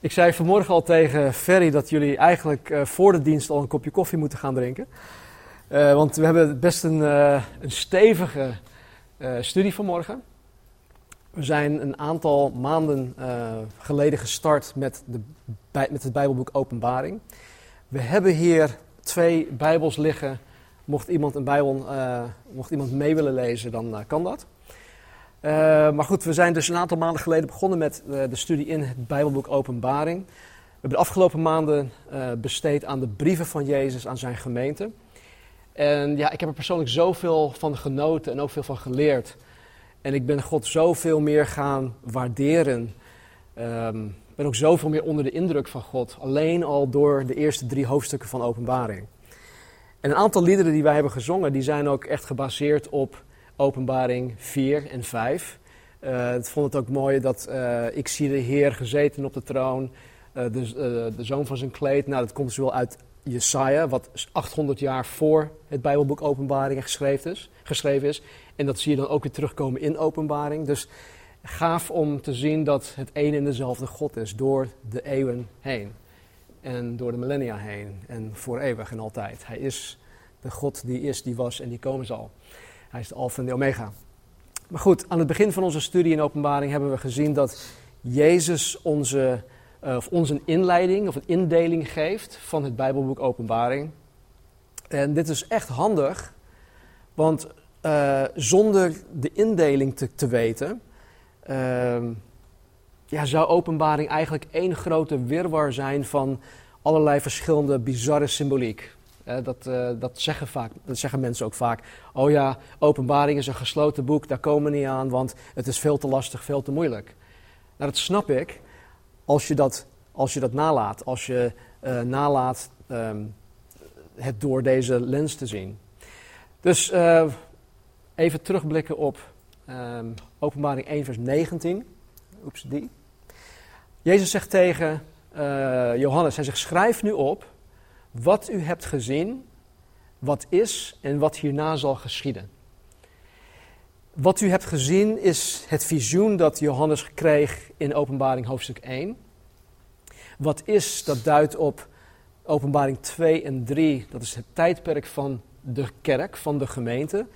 Ik zei vanmorgen al tegen Ferry dat jullie eigenlijk uh, voor de dienst al een kopje koffie moeten gaan drinken. Uh, want we hebben best een, uh, een stevige studie vanmorgen. We zijn een aantal maanden geleden gestart met, de, met het Bijbelboek Openbaring. We hebben hier twee Bijbels liggen. Mocht iemand een Bijbel, mocht iemand mee willen lezen, dan kan dat. Uh, maar goed, we zijn dus een aantal maanden geleden begonnen met uh, de studie in het Bijbelboek Openbaring. We hebben de afgelopen maanden uh, besteed aan de brieven van Jezus aan zijn gemeente. En ja, ik heb er persoonlijk zoveel van genoten en ook veel van geleerd. En ik ben God zoveel meer gaan waarderen. Um, ik ben ook zoveel meer onder de indruk van God. Alleen al door de eerste drie hoofdstukken van Openbaring. En een aantal liederen die wij hebben gezongen, die zijn ook echt gebaseerd op Openbaring 4 en 5. Uh, ik vond het ook mooi dat uh, ik zie de Heer gezeten op de troon, uh, de, de, zoon van zijn kleed. Nou, dat komt dus wel uit Jesaja, wat 800 jaar voor het Bijbelboek Openbaring geschreven is, geschreven is. En dat zie je dan ook weer terugkomen in Openbaring. Dus gaaf om te zien dat het een en dezelfde God is door de eeuwen heen. En door de millennia heen. En voor eeuwig en altijd. Hij is de God die is, die was en die komen zal. Hij is de Alpha en de Omega. Maar goed, aan het begin van onze studie in openbaring hebben we gezien dat Jezus onze, uh, of ons een inleiding of een indeling geeft van het Bijbelboek Openbaring. En dit is echt handig, want uh, zonder de indeling te, te weten, uh, ja, zou openbaring eigenlijk één grote wirwar zijn van allerlei verschillende bizarre symboliek dat, uh, dat, zeggen vaak, dat zeggen mensen ook vaak. Oh ja, openbaring is een gesloten boek, daar komen we niet aan, want het is veel te lastig, veel te moeilijk. Nou, dat snap ik als je dat, als je dat nalaat. Als je uh, nalaat um, het door deze lens te zien. Dus even terugblikken op um, openbaring 1 vers 19. Oeps, die. Jezus zegt tegen Johannes, hij zegt schrijf nu op wat u hebt gezien, wat is en wat hierna zal geschieden. Wat u hebt gezien is het visioen dat Johannes kreeg in Openbaring hoofdstuk 1. Wat is, dat duidt op Openbaring 2 en 3. Dat is het tijdperk van de kerk, van de gemeente.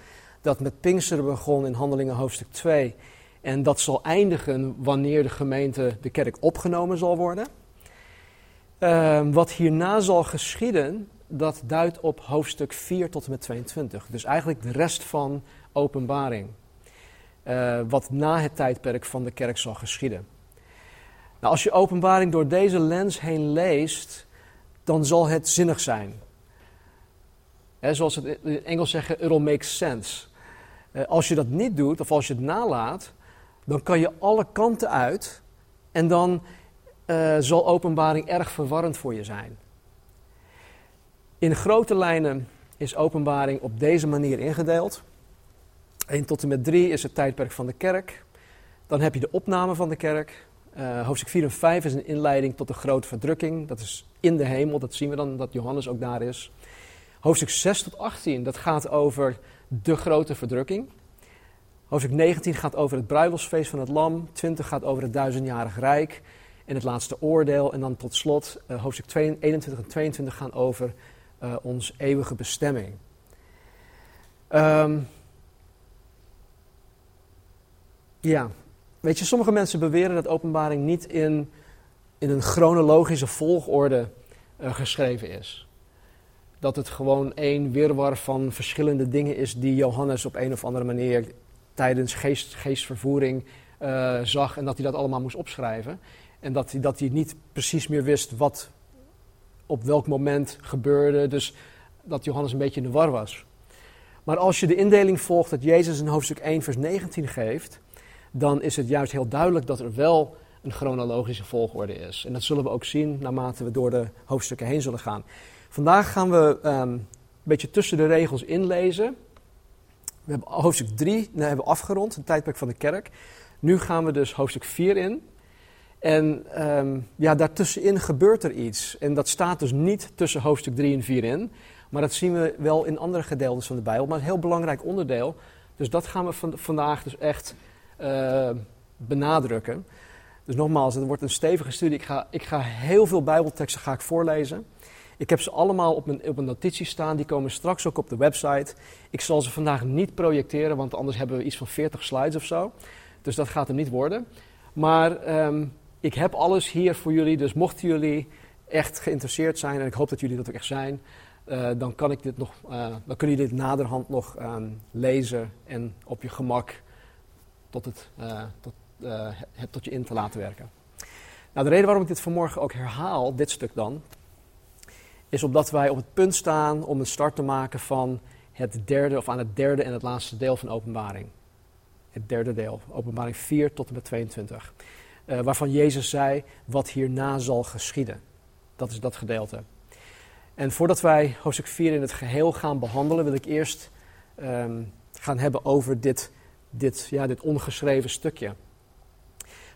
Dat met Pinksteren begon in Handelingen hoofdstuk 2. En dat zal eindigen wanneer de gemeente, de kerk, opgenomen zal worden. Uh, wat hierna zal geschieden, dat duidt op hoofdstuk 4 tot en met 22. Dus eigenlijk de rest van openbaring. Uh, wat na het tijdperk van de kerk zal geschieden. Nou, als je openbaring door deze lens heen leest, dan zal het zinnig zijn. Zoals het in Engels zeggen, it will make sense. Uh, als je dat niet doet, of als je het nalaat, dan kan je alle kanten uit en dan uh, zal openbaring erg verwarrend voor je zijn. In grote lijnen is openbaring op deze manier ingedeeld. 1 tot en met 3 is het tijdperk van de kerk. Dan heb je de opname van de kerk. Uh, hoofdstuk 4 en 5 is een inleiding tot de grote verdrukking. Dat is in de hemel, dat zien we dan dat Johannes ook daar is. Hoofdstuk 6 tot 18, dat gaat over de grote verdrukking. Hoofdstuk 19 gaat over het bruiloftsfeest van het lam. 20 gaat over het duizendjarig rijk en het laatste oordeel. En dan tot slot uh, hoofdstuk 21 en 22 gaan over uh, ons eeuwige bestemming. Um, ja, weet je, sommige mensen beweren dat openbaring niet in, in een chronologische volgorde uh, geschreven is. Dat het gewoon één wirwar van verschillende dingen is die Johannes op een of andere manier tijdens geest, geestvervoering zag en dat hij dat allemaal moest opschrijven. En dat hij, dat hij niet precies meer wist wat op welk moment gebeurde. Dus dat Johannes een beetje in de war was. Maar als je de indeling volgt dat Jezus in hoofdstuk 1, vers 19 geeft, dan is het juist heel duidelijk dat er wel een chronologische volgorde is. En dat zullen we ook zien naarmate we door de hoofdstukken heen zullen gaan. Vandaag gaan we um, een beetje tussen de regels inlezen. We hebben hoofdstuk 3 nou, hebben we afgerond, het tijdperk van de kerk. Nu gaan we dus hoofdstuk 4 in. En um, ja, daartussenin gebeurt er iets. En dat staat dus niet tussen hoofdstuk 3 en 4 in. Maar dat zien we wel in andere gedeeltes van de Bijbel. Maar een heel belangrijk onderdeel. Dus dat gaan we van, vandaag dus echt uh, benadrukken. Dus nogmaals, het wordt een stevige studie. Ik ga, ik ga heel veel Bijbelteksten ga ik voorlezen. Ik heb ze allemaal op een, op een notitie staan. Die komen straks ook op de website. Ik zal ze vandaag niet projecteren, want anders hebben we iets van 40 slides of zo. Dus dat gaat er niet worden. Maar ehm, ik heb alles hier voor jullie. Dus mochten jullie echt geïnteresseerd zijn, en ik hoop dat jullie dat ook echt zijn, uh, dan, kan ik dit nog, uh, dan kunnen jullie dit naderhand nog um, lezen en op je gemak tot, het, uh, tot, tot je in te laten werken. Nou, de reden waarom ik dit vanmorgen ook herhaal, dit stuk dan, is omdat wij op het punt staan om een start te maken van het derde, of aan het derde en het laatste deel van openbaring. Het derde deel, openbaring 4 tot en met 22. Uh, waarvan Jezus zei, wat hierna zal geschieden. Dat is dat gedeelte. En voordat wij hoofdstuk 4 in het geheel gaan behandelen, wil ik eerst um, gaan hebben over dit, dit, ja, dit ongeschreven stukje.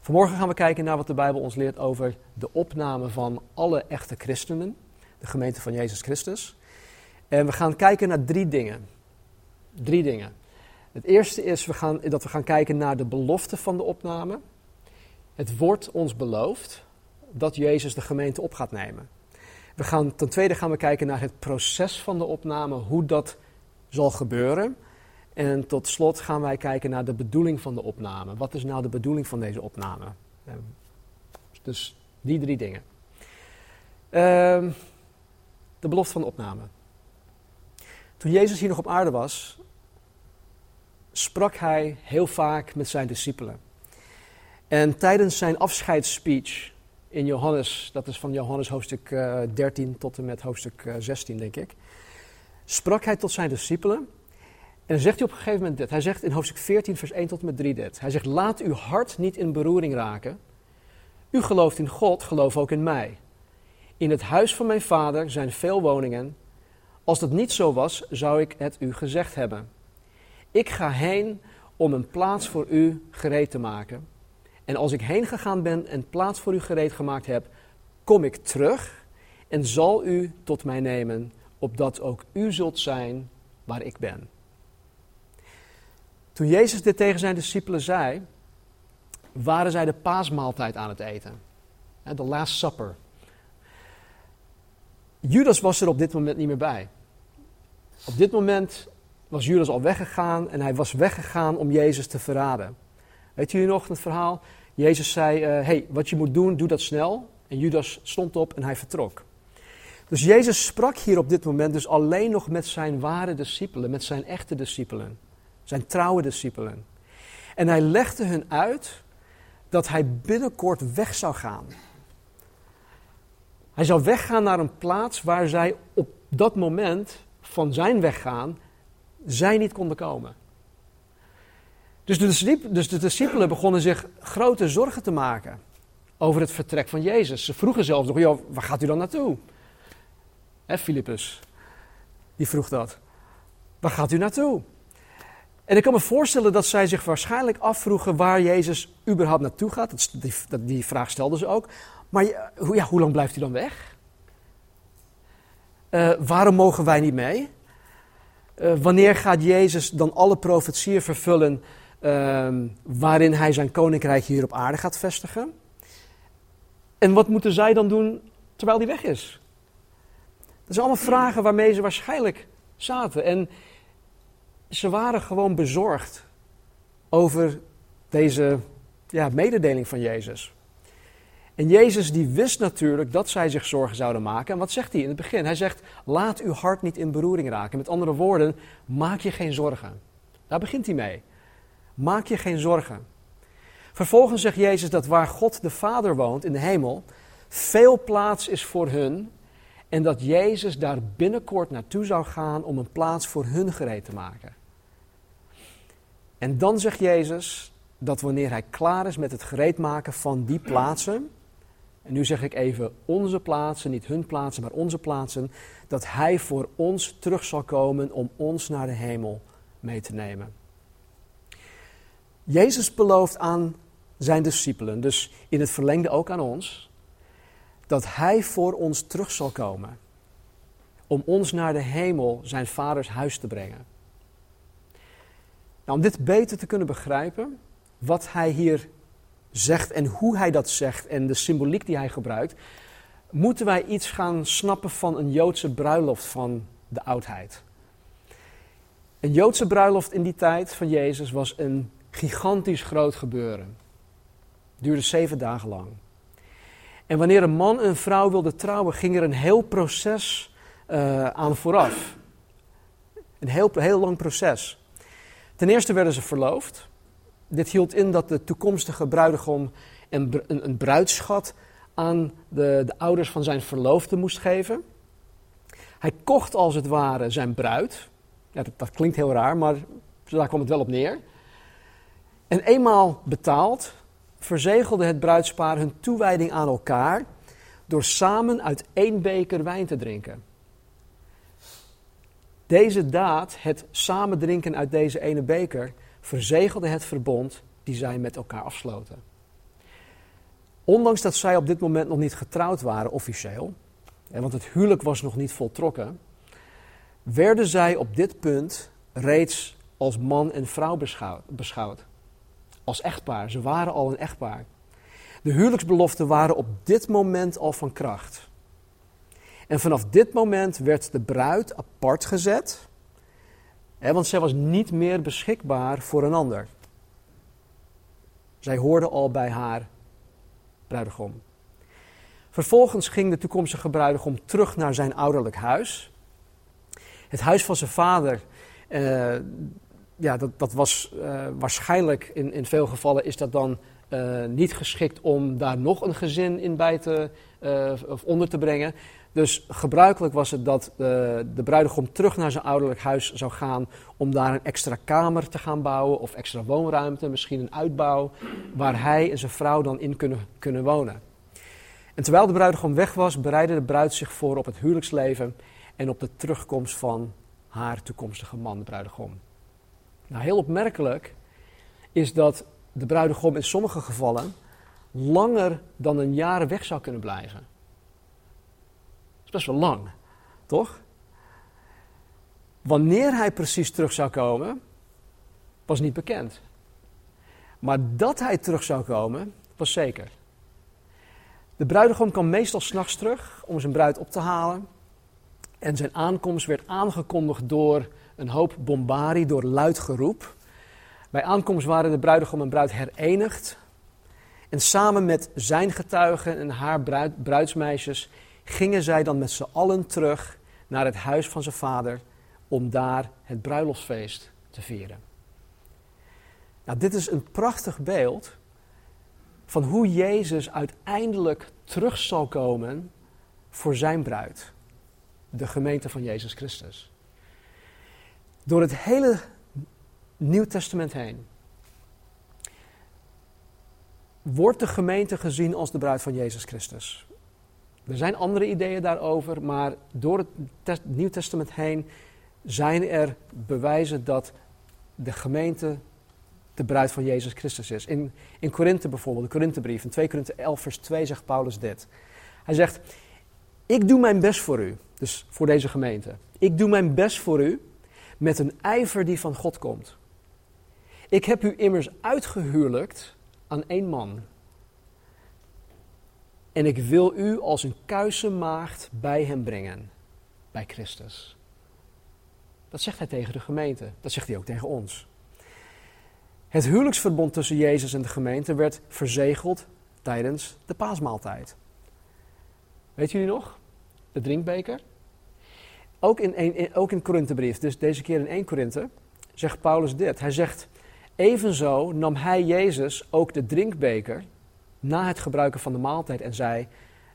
Vanmorgen gaan we kijken naar wat de Bijbel ons leert over de opname van alle echte christenen de gemeente van Jezus Christus. En we gaan kijken naar drie dingen. Drie dingen. Het eerste is we gaan, dat we gaan kijken naar de belofte van de opname. Het wordt ons beloofd dat Jezus de gemeente op gaat nemen. We gaan, ten tweede gaan we kijken naar het proces van de opname, hoe dat zal gebeuren. En tot slot gaan wij kijken naar de bedoeling van de opname. Wat is nou de bedoeling van deze opname? Dus die drie dingen. Uh, de belofte van de opname. Toen Jezus hier nog op aarde was, sprak hij heel vaak met zijn discipelen. En tijdens zijn afscheidsspeech in Johannes, dat is van Johannes hoofdstuk 13 eh, tot en met hoofdstuk 16, eh, denk ik, sprak hij tot zijn discipelen. En zegt hij op een gegeven moment dit. Hij zegt in hoofdstuk 14, vers 1 tot en met 3 dit. Hij zegt, laat uw hart niet in beroering raken. U gelooft in God, geloof ook in mij. In het huis van mijn vader zijn veel woningen. Als dat niet zo was, zou ik het u gezegd hebben. Ik ga heen om een plaats voor u gereed te maken. En als ik heen gegaan ben en plaats voor u gereed gemaakt heb, kom ik terug en zal u tot mij nemen, opdat ook u zult zijn waar ik ben. Toen Jezus dit tegen zijn discipelen zei, waren zij de paasmaaltijd aan het eten. De Last Supper. Judas was er op dit moment niet meer bij. Op dit moment was Judas al weggegaan en hij was weggegaan om Jezus te verraden. Weet jullie nog het verhaal? Jezus zei: uh, hey, wat je moet doen, doe dat snel. En Judas stond op en hij vertrok. Dus Jezus sprak hier op dit moment dus alleen nog met zijn ware discipelen, met zijn echte discipelen, zijn trouwe discipelen. En hij legde hun uit dat hij binnenkort weg zou gaan. Hij zou weggaan naar een plaats waar zij op dat moment van zijn weggaan, zij niet konden komen. Dus de, dus de discipelen begonnen zich grote zorgen te maken over het vertrek van Jezus. Ze vroegen zelfs nog, waar gaat u dan naartoe? Hè, Filippus, die vroeg dat. Waar gaat u naartoe? En ik kan me voorstellen dat zij zich waarschijnlijk afvroegen waar Jezus überhaupt naartoe gaat. die, die vraag stelden ze ook. Maar ja, hoe lang blijft hij dan weg? Uh, waarom mogen wij niet mee? Uh, wanneer gaat Jezus dan alle profetieën vervullen uh, waarin hij zijn koninkrijk hier op aarde gaat vestigen? En wat moeten zij dan doen terwijl hij weg is? Dat zijn allemaal vragen waarmee ze waarschijnlijk zaten. En ze waren gewoon bezorgd over deze ja, mededeling van Jezus. En Jezus die wist natuurlijk dat zij zich zorgen zouden maken. En wat zegt hij in het begin? Hij zegt, laat uw hart niet in beroering raken. Met andere woorden, maak je geen zorgen. Daar begint hij mee. Maak je geen zorgen. Vervolgens zegt Jezus dat waar God de Vader woont in de hemel, veel plaats is voor hun. En dat Jezus daar binnenkort naartoe zou gaan om een plaats voor hun gereed te maken. En dan zegt Jezus dat wanneer hij klaar is met het gereed maken van die plaatsen, en nu zeg ik even onze plaatsen, niet hun plaatsen, maar onze plaatsen, dat Hij voor ons terug zal komen om ons naar de hemel mee te nemen. Jezus belooft aan zijn discipelen, dus in het verlengde ook aan ons, dat Hij voor ons terug zal komen om ons naar de hemel, zijn vaders huis te brengen. Nou, om dit beter te kunnen begrijpen, wat Hij hier zegt en hoe hij dat zegt en de symboliek die hij gebruikt, moeten wij iets gaan snappen van een Joodse bruiloft van de oudheid. Een Joodse bruiloft in die tijd van Jezus was een gigantisch groot gebeuren. Duurde zeven dagen lang. En wanneer een man en een vrouw wilden trouwen, ging er een heel proces uh, aan vooraf. Een heel, heel lang proces. Ten eerste werden ze verloofd. Dit hield in dat de toekomstige bruidegom een, een, een bruidschat aan de, de ouders van zijn verloofde moest geven. Hij kocht als het ware zijn bruid. Ja, dat, dat klinkt heel raar, maar daar kwam het wel op neer. En eenmaal betaald, verzegelde het bruidspaar hun toewijding aan elkaar door samen uit één beker wijn te drinken. Deze daad, het samen drinken uit deze ene beker, verzegelde het verbond die zij met elkaar afsloten. Ondanks dat zij op dit moment nog niet getrouwd waren officieel, want het huwelijk was nog niet voltrokken, werden zij op dit punt reeds als man en vrouw beschouwd. Als echtpaar. Ze waren al een echtpaar. De huwelijksbeloften waren op dit moment al van kracht. En vanaf dit moment werd de bruid apart gezet, hè, want zij was niet meer beschikbaar voor een ander. Zij hoorde al bij haar bruidegom. Vervolgens ging de toekomstige bruidegom terug naar zijn ouderlijk huis. Het huis van zijn vader, uh, ja, dat, dat was uh, waarschijnlijk in, in veel gevallen is dat dan uh, niet geschikt om daar nog een gezin in bij te, of onder te brengen. Dus gebruikelijk was het dat de bruidegom terug naar zijn ouderlijk huis zou gaan om daar een extra kamer te gaan bouwen of extra woonruimte, misschien een uitbouw, waar hij en zijn vrouw dan in kunnen, kunnen wonen. En terwijl de bruidegom weg was, bereidde de bruid zich voor op het huwelijksleven en op de terugkomst van haar toekomstige man, de bruidegom. Nou, heel opmerkelijk is dat de bruidegom in sommige gevallen langer dan een jaar weg zou kunnen blijven. Dat is best wel lang, toch? Wanneer hij precies terug zou komen, was niet bekend. Maar dat hij terug zou komen, was zeker. De bruidegom kwam meestal s'nachts terug om zijn bruid op te halen. En zijn aankomst werd aangekondigd door een hoop bombarie, door luid geroep. Bij aankomst waren de bruidegom en bruid herenigd. En samen met zijn getuigen en haar bruid, bruidsmeisjes gingen zij dan met z'n allen terug naar het huis van zijn vader om daar het bruiloftsfeest te vieren. Nou, dit is een prachtig beeld van hoe Jezus uiteindelijk terug zal komen voor zijn bruid, de gemeente van Jezus Christus. Door het hele Nieuw Testament heen wordt de gemeente gezien als de bruid van Jezus Christus. Er zijn andere ideeën daarover, maar door het Nieuw Testament heen zijn er bewijzen dat de gemeente de bruid van Jezus Christus is. In, in Korinthe bijvoorbeeld, de Korinthebrief, in 2 Korinthe 11 vers 2 zegt Paulus dit. Hij zegt, ik doe mijn best voor u, dus voor deze gemeente. Ik doe mijn best voor u met een ijver die van God komt. Ik heb u immers uitgehuwelijkt aan één man. En ik wil u als een kuise maagd bij hem brengen, bij Christus. Dat zegt hij tegen de gemeente, dat zegt hij ook tegen ons. Het huwelijksverbond tussen Jezus en de gemeente werd verzegeld tijdens de paasmaaltijd. Weet jullie nog? De drinkbeker. Ook in, in, ook in Korinthebrief, dus deze keer in 1 Korinthe, zegt Paulus dit. Hij zegt, evenzo nam hij Jezus ook de drinkbeker na het gebruiken van de maaltijd en zei,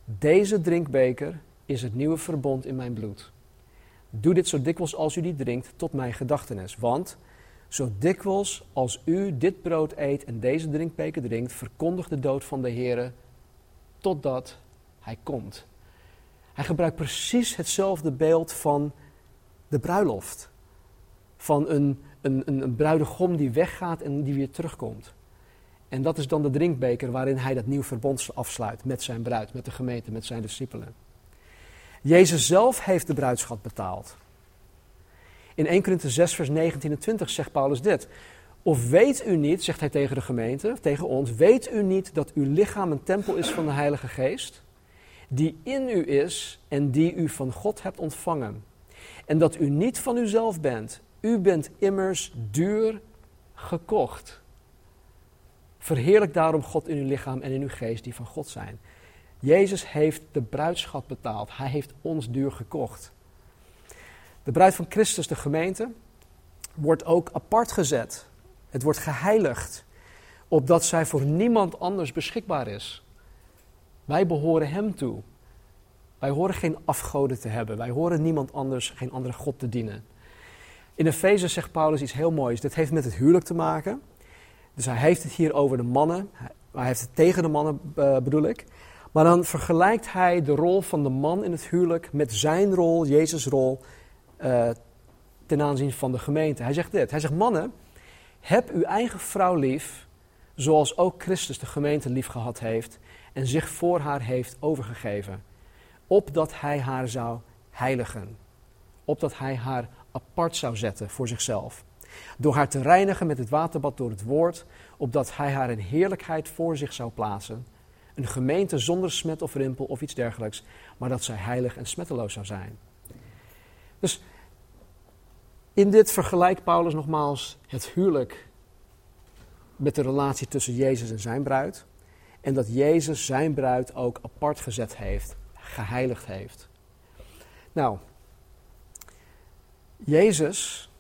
deze drinkbeker is het nieuwe verbond in mijn bloed. Doe dit zo dikwijls als u die drinkt tot mijn gedachtenis, want zo dikwijls als u dit brood eet en deze drinkbeker drinkt, verkondigt de dood van de Heer totdat hij komt. Hij gebruikt precies hetzelfde beeld van de bruiloft. Van een, een, een, bruidegom die weggaat en die weer terugkomt. En dat is dan de drinkbeker waarin hij dat nieuw verbond afsluit met zijn bruid, met de gemeente, met zijn discipelen. Jezus zelf heeft de bruidschat betaald. In 1 Korinthe 6, vers 19 en 20 zegt Paulus dit. Of weet u niet, zegt hij tegen de gemeente, tegen ons, weet u niet dat uw lichaam een tempel is van de Heilige Geest, die in u is en die u van God hebt ontvangen? En dat u niet van uzelf bent. U bent immers duur gekocht. Verheerlijk daarom God in uw lichaam en in uw geest die van God zijn. Jezus heeft de bruidschat betaald. Hij heeft ons duur gekocht. De bruid van Christus, de gemeente, wordt ook apart gezet. Het wordt geheiligd, opdat zij voor niemand anders beschikbaar is. Wij behoren Hem toe. Wij horen geen afgoden te hebben. Wij horen niemand anders, geen andere God te dienen. In Efeze zegt Paulus iets heel moois. Dit heeft met het huwelijk te maken. Dus hij heeft het hier over de mannen. Hij heeft het tegen de mannen, uh, bedoel ik. Maar dan vergelijkt hij de rol van de man in het huwelijk met zijn rol, Jezus' rol, uh, ten aanzien van de gemeente. Hij zegt dit. Hij zegt, mannen, heb uw eigen vrouw lief, zoals ook Christus de gemeente lief gehad heeft en zich voor haar heeft overgegeven, opdat hij haar zou heiligen, opdat hij haar apart zou zetten voor zichzelf, door haar te reinigen met het waterbad door het woord, opdat hij haar in heerlijkheid voor zich zou plaatsen, een gemeente zonder smet of rimpel of iets dergelijks, maar dat zij heilig en smetteloos zou zijn. Dus in dit vergelijkt Paulus nogmaals het huwelijk met de relatie tussen Jezus en zijn bruid. En dat Jezus zijn bruid ook apart gezet heeft, geheiligd heeft. Nou, Jezus,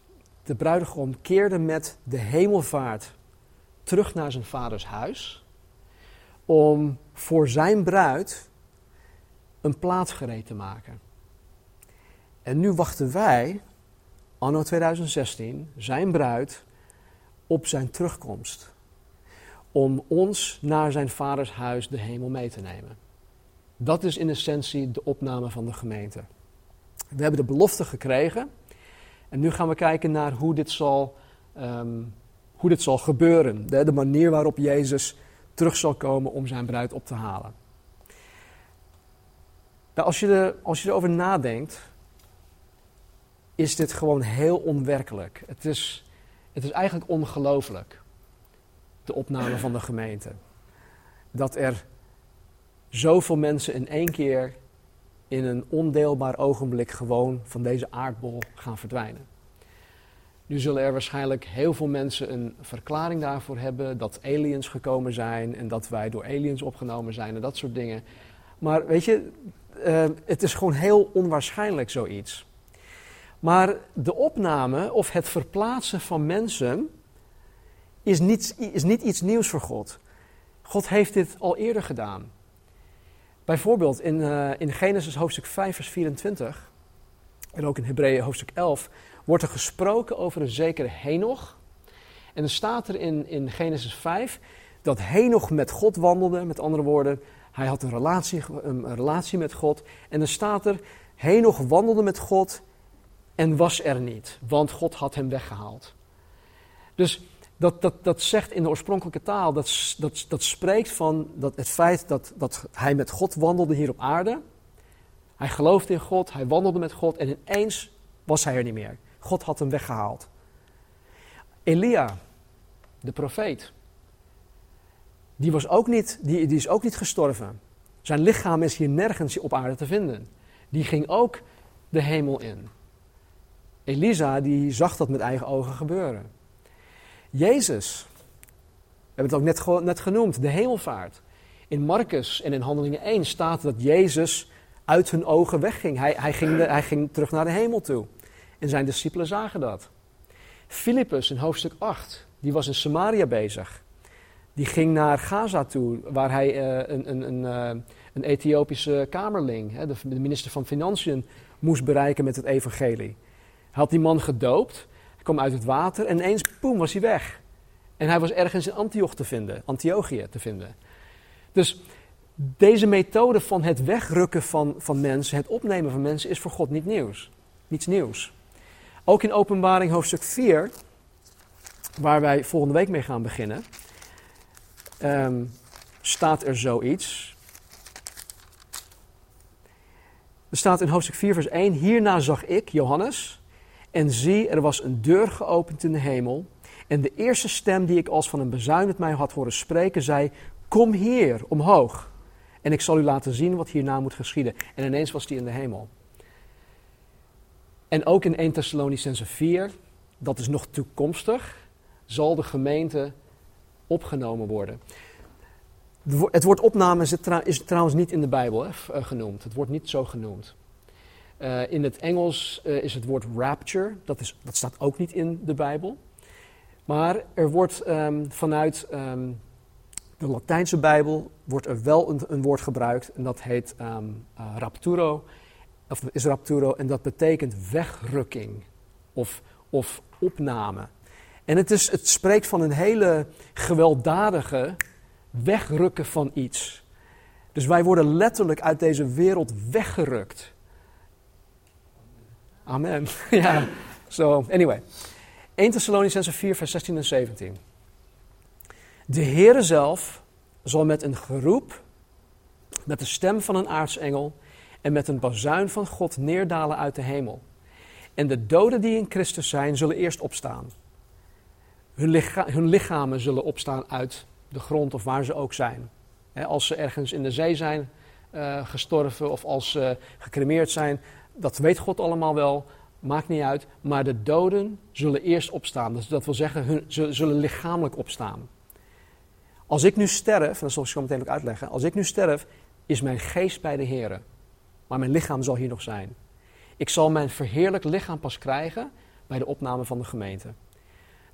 de bruidegom, keerde met de hemelvaart terug naar zijn vaders huis. Om voor zijn bruid een plaats gereed te maken. En nu wachten wij anno 2016, zijn bruid, op zijn terugkomst. Om ons naar zijn vaders huis, de hemel, mee te nemen. Dat is in essentie de opname van de gemeente. We hebben de belofte gekregen. En nu gaan we kijken naar hoe dit zal, um, hoe dit zal gebeuren. De, de manier waarop Jezus terug zal komen om zijn bruid op te halen. Nou, als, je er, als je erover nadenkt, is dit gewoon heel onwerkelijk. Het is, het is eigenlijk ongelooflijk, de opname van de gemeente. Dat er zoveel mensen in één keer in een ondeelbaar ogenblik gewoon van deze aardbol gaan verdwijnen. Nu zullen er waarschijnlijk heel veel mensen een verklaring daarvoor hebben dat aliens gekomen zijn en dat wij door aliens opgenomen zijn en dat soort dingen. Maar weet je, uh, het is gewoon heel onwaarschijnlijk zoiets. Maar de opname of het verplaatsen van mensen is niet, is niet iets nieuws voor God. God heeft dit al eerder gedaan. Bijvoorbeeld in, uh, in Genesis hoofdstuk 5, vers 24 en ook in Hebreeën hoofdstuk 11 wordt er gesproken over een zekere Henoch. En er staat er in, in Genesis 5 dat Henoch met God wandelde. Met andere woorden, hij had een relatie, een relatie met God. En er staat er, Henoch wandelde met God en was er niet, want God had hem weggehaald. Dus dat, dat, dat zegt in de oorspronkelijke taal, dat, dat, dat spreekt van dat het feit dat, hij met God wandelde hier op aarde. Hij geloofde in God, hij wandelde met God en ineens was hij er niet meer. God had hem weggehaald. Elia, de profeet, die, was ook niet, die, die is ook niet gestorven. Zijn lichaam is hier nergens op aarde te vinden. Die ging ook de hemel in. Elisa die zag dat met eigen ogen gebeuren. Jezus, we hebben het ook net, genoemd, de hemelvaart. In Marcus en in Handelingen 1 staat dat Jezus uit hun ogen wegging. Hij, hij, ging hij ging terug naar de hemel toe. En zijn discipelen zagen dat. Filippus in hoofdstuk 8, die was in Samaria bezig. Die ging naar Gaza toe, waar hij uh, een, een, een, uh, een Ethiopische kamerling, hè, de, minister van Financiën, moest bereiken met het evangelie had die man gedoopt. Hij kwam uit het water en ineens, poem, was hij weg. En hij was ergens in Antioch te vinden, Antiochië te vinden. Dus deze methode van het wegrukken van, van mensen, het opnemen van mensen, is voor God niet nieuws. Niets nieuws. Ook in Openbaring hoofdstuk 4, waar wij volgende week mee gaan beginnen, um, staat er zoiets. Er staat in hoofdstuk 4, vers 1: Hierna zag ik, Johannes, en zie, er was een deur geopend in de hemel. En de eerste stem die ik als van een bezuin met mij had horen spreken, zei: Kom hier omhoog. En ik zal u laten zien wat hierna moet geschieden. En ineens was hij in de hemel. En ook in 1 Thessalonicense 4, dat is nog toekomstig, zal de gemeente opgenomen worden. Het woord opname is, trouwens niet in de Bijbel eh, genoemd. Het wordt niet zo genoemd. Uh, in het Engels uh, is het woord rapture, dat, is, dat staat ook niet in de Bijbel. Maar er wordt um, vanuit um, de Latijnse Bijbel wordt er wel een, een woord gebruikt en dat heet um, uh, rapturo, of is rapturo en dat betekent wegrukking of, of opname. En het, is, het spreekt van een hele gewelddadige wegrukken van iets. Dus wij worden letterlijk uit deze wereld weggerukt. Amen. ja, so anyway. 1 Thessalonicense 4, vers 16 en 17. De Heere zelf zal met een geroep, met de stem van een aartsengel en met een bazuin van God neerdalen uit de hemel. En de doden die in Christus zijn, zullen eerst opstaan. Hun, hun lichamen zullen opstaan uit de grond of waar ze ook zijn. als ze ergens in de zee zijn uh, gestorven of als ze gecremeerd zijn, dat weet God allemaal wel, maakt niet uit. Maar de doden zullen eerst opstaan. Dus dat wil zeggen, ze zullen lichamelijk opstaan. Als ik nu sterf, en dat zal ik zo meteen ook uitleggen. Als ik nu sterf, is mijn geest bij de Heer. Maar mijn lichaam zal hier nog zijn. Ik zal mijn verheerlijk lichaam pas krijgen bij de opname van de gemeente.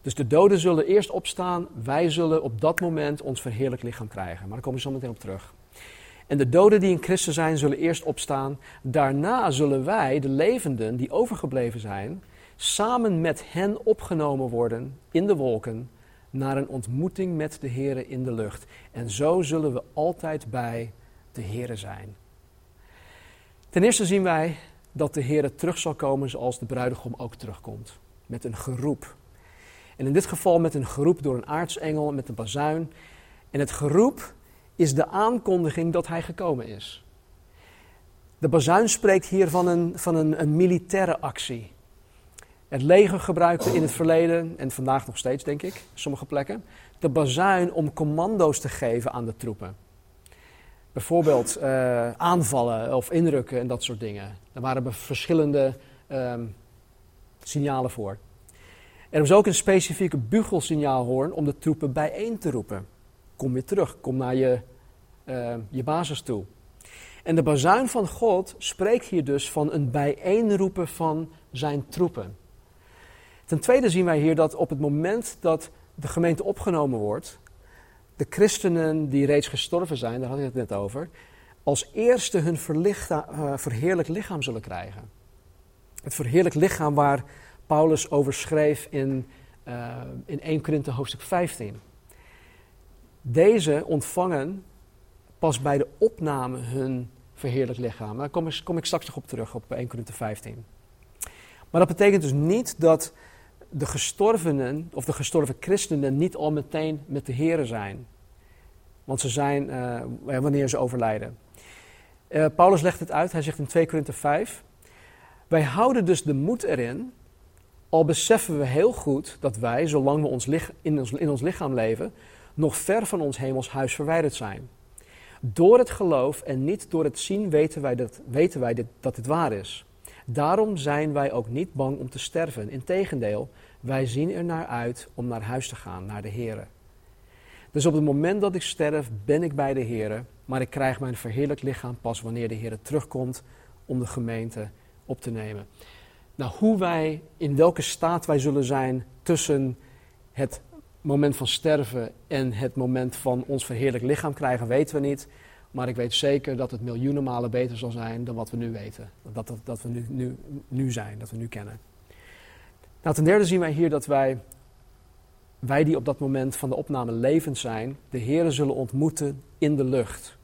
Dus de doden zullen eerst opstaan. Wij zullen op dat moment ons verheerlijk lichaam krijgen. Maar daar komen we zo meteen op terug. En de doden die in Christus zijn, zullen eerst opstaan. Daarna zullen wij, de levenden die overgebleven zijn, samen met hen opgenomen worden in de wolken naar een ontmoeting met de Here in de lucht. En zo zullen we altijd bij de Here zijn. Ten eerste zien wij dat de Here terug zal komen zoals de bruidegom ook terugkomt. Met een geroep. En in dit geval met een geroep door een aartsengel met een bazuin. En het geroep is de aankondiging dat hij gekomen is. De bazuin spreekt hier van een, van een, een militaire actie. Het leger gebruikte in het verleden, en vandaag nog steeds denk ik, sommige plekken, de bazuin om commando's te geven aan de troepen. Bijvoorbeeld uh, aanvallen of inrukken en dat soort dingen. Daar waren verschillende um, signalen voor. Er was ook een specifieke bugelsignaalhoorn om de troepen bijeen te roepen. Kom weer terug, kom naar je, uh, je basis toe. En de bazuin van God spreekt hier dus van een bijeenroepen van zijn troepen. Ten tweede zien wij hier dat op het moment dat de gemeente opgenomen wordt, de christenen die reeds gestorven zijn, daar had ik het net over, als eerste hun uh, verheerlijk lichaam zullen krijgen. Het verheerlijk lichaam waar Paulus over schreef in, uh, in 1 Korinthe hoofdstuk 15. Deze ontvangen pas bij de opname hun verheerlijk lichaam. Daar kom ik, kom ik straks nog op terug, op 1 Korinthe 15. Maar dat betekent dus niet dat de gestorvenen of de gestorven christenen niet al meteen met de Here zijn. Want ze zijn uh, wanneer ze overlijden. Uh, Paulus legt het uit, hij zegt in 2 Korinthe 5. Wij houden dus de moed erin, al beseffen we heel goed dat wij, zolang we ons, in ons lichaam leven, nog ver van ons hemels huis verwijderd zijn. Door het geloof en niet door het zien weten wij, dat, weten wij dit, dat dit waar is. Daarom zijn wij ook niet bang om te sterven. Integendeel, wij zien er naar uit om naar huis te gaan, naar de Here. Dus op het moment dat ik sterf, ben ik bij de Here, maar ik krijg mijn verheerlijk lichaam pas wanneer de Here terugkomt om de gemeente op te nemen. Nou, hoe wij, in welke staat wij zullen zijn tussen het moment van sterven en het moment van ons verheerlijk lichaam krijgen, weten we niet. Maar ik weet zeker dat het miljoenen malen beter zal zijn dan wat we nu weten. Dat, dat, dat we nu, nu, nu zijn, dat we nu kennen. Nou, ten derde zien wij hier dat wij, wij die op dat moment van de opname levend zijn, de Heeren zullen ontmoeten in de lucht.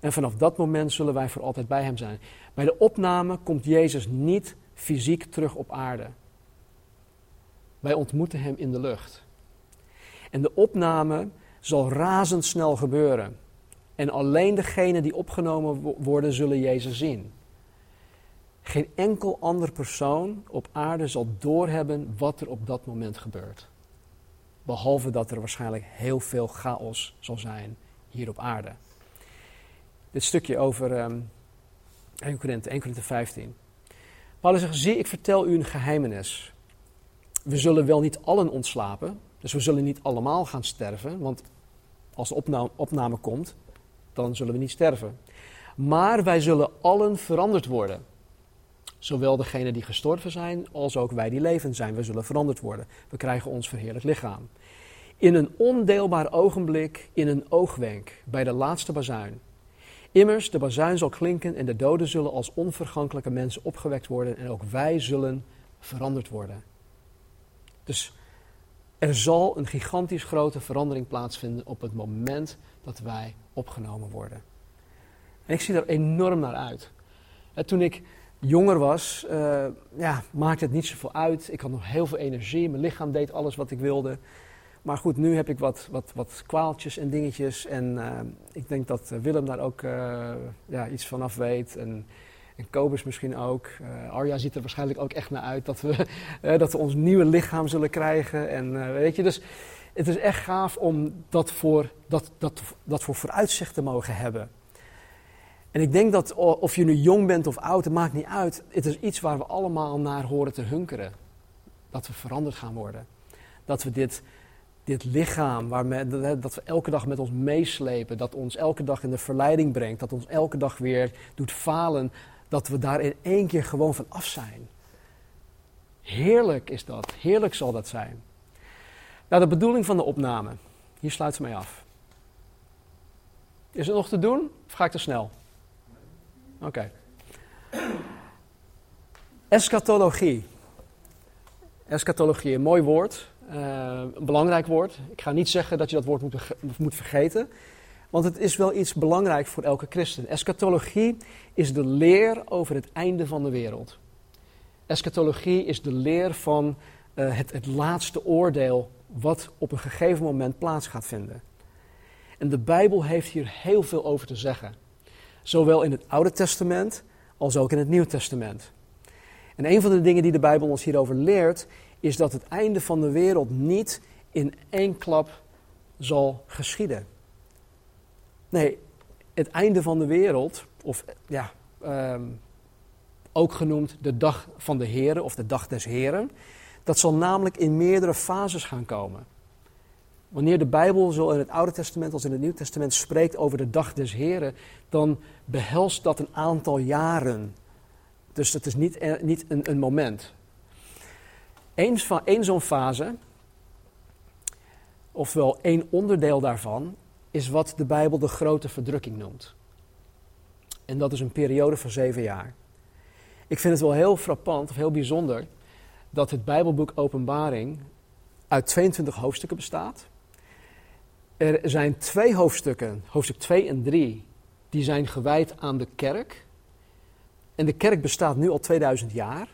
En vanaf dat moment zullen wij voor altijd bij Hem zijn. Bij de opname komt Jezus niet fysiek terug op aarde. Wij ontmoeten Hem in de lucht. En de opname zal razendsnel gebeuren. En alleen degenen die opgenomen worden zullen Jezus zien. Geen enkel ander persoon op aarde zal doorhebben wat er op dat moment gebeurt. Behalve dat er waarschijnlijk heel veel chaos zal zijn hier op aarde. Dit stukje over um, 1 Korinthe, 1 Korinthe 15. Paulus zegt, zie ik vertel u een geheimenis. We zullen wel niet allen ontslapen, dus we zullen niet allemaal gaan sterven, want als de opname, komt, dan zullen we niet sterven. Maar wij zullen allen veranderd worden. Zowel degenen die gestorven zijn, als ook wij die levend zijn. We zullen veranderd worden. We krijgen ons verheerlijk lichaam. In een ondeelbaar ogenblik, in een oogwenk, bij de laatste bazuin. Immers, de bazuin zal klinken en de doden zullen als onvergankelijke mensen opgewekt worden en ook wij zullen veranderd worden. Dus er zal een gigantisch grote verandering plaatsvinden op het moment dat wij opgenomen worden. En ik zie daar enorm naar uit. toen ik jonger was, uh, ja, maakte het niet zoveel uit. Ik had nog heel veel energie, mijn lichaam deed alles wat ik wilde. Maar goed, nu heb ik wat, wat, wat kwaaltjes en dingetjes. En uh, ik denk dat Willem daar ook uh, ja, iets van af weet. En, en Kobus misschien ook. Uh, Arja ziet er waarschijnlijk ook echt naar uit dat we, dat we ons nieuwe lichaam zullen krijgen. En weet je, dus het is echt gaaf om dat voor, dat, dat, dat voor vooruitzicht te mogen hebben. En ik denk dat of je nu jong bent of oud, het maakt niet uit. Het is iets waar we allemaal naar horen te hunkeren. Dat we veranderd gaan worden. Dat we dit, dit lichaam, waarmee, dat we elke dag met ons meeslepen, dat ons elke dag in de verleiding brengt, dat ons elke dag weer doet falen, dat we daar in één keer gewoon van af zijn. Heerlijk is dat, heerlijk zal dat zijn. Nou, de bedoeling van de opname, hier sluit ze mee af. Is het nog te doen of ga ik te snel? Oké. Eschatologie. Eschatologie, een mooi woord. Uh, een belangrijk woord. Ik ga niet zeggen dat je dat woord moet, moet vergeten. Want het is wel iets belangrijk voor elke christen. Eschatologie is de leer over het einde van de wereld. Eschatologie is de leer van uh, het, het laatste oordeel wat op een gegeven moment plaats gaat vinden. En de Bijbel heeft hier heel veel over te zeggen. Zowel in het Oude Testament als ook in het Nieuwe Testament. En een van de dingen die de Bijbel ons hierover leert, is dat het einde van de wereld niet in één klap zal geschieden. Nee, het einde van de wereld, of ja, um, ook genoemd de dag van de Heren of de dag des Heren, dat zal namelijk in meerdere fases gaan komen. Wanneer de Bijbel zo in het Oude Testament als in het Nieuw Testament spreekt over de dag des Heren, dan behelst dat een aantal jaren. Dus het is niet, eh, niet een, een moment. Eén, zo'n fase, ofwel één onderdeel daarvan, is wat de Bijbel de grote verdrukking noemt. En dat is een periode van zeven jaar. Ik vind het wel heel frappant of heel bijzonder dat het Bijbelboek Openbaring uit 22 hoofdstukken bestaat. Er zijn twee hoofdstukken, hoofdstuk 2 en 3, die zijn gewijd aan de kerk. En de kerk bestaat nu al 2000 jaar.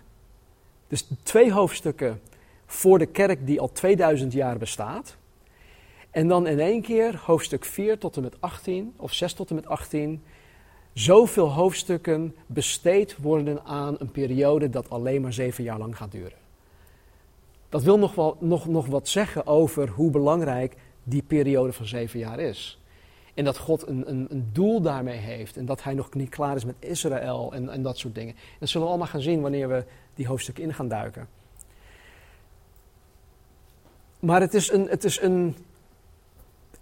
Dus twee hoofdstukken voor de kerk die al 2000 jaar bestaat. En dan in één keer hoofdstuk 4 tot en met 18, of 6 tot en met 18, zoveel hoofdstukken besteed worden aan een periode dat alleen maar zeven jaar lang gaat duren. Dat wil nog, wel, nog, nog wat zeggen over hoe belangrijk die periode van zeven jaar is. En dat God een, een, een, doel daarmee heeft. En dat hij nog niet klaar is met Israël en, en dat soort dingen. dat zullen we allemaal gaan zien wanneer we die hoofdstukken in gaan duiken. Maar het is een, het is een,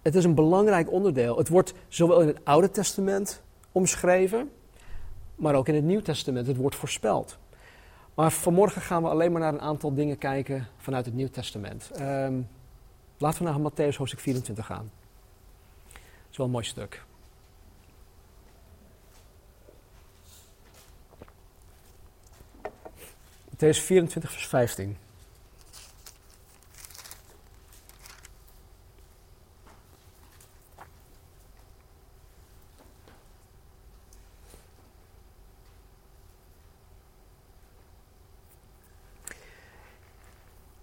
het is een belangrijk onderdeel. Het wordt zowel in het Oude Testament omschreven, maar ook in het Nieuw Testament. Het wordt voorspeld. Maar vanmorgen gaan we alleen maar naar een aantal dingen kijken vanuit het Nieuw Testament. Um, laten we naar Matthäus hoofdstuk 24 gaan. Dat is wel een mooi stuk. Matthäus 24, vers 15.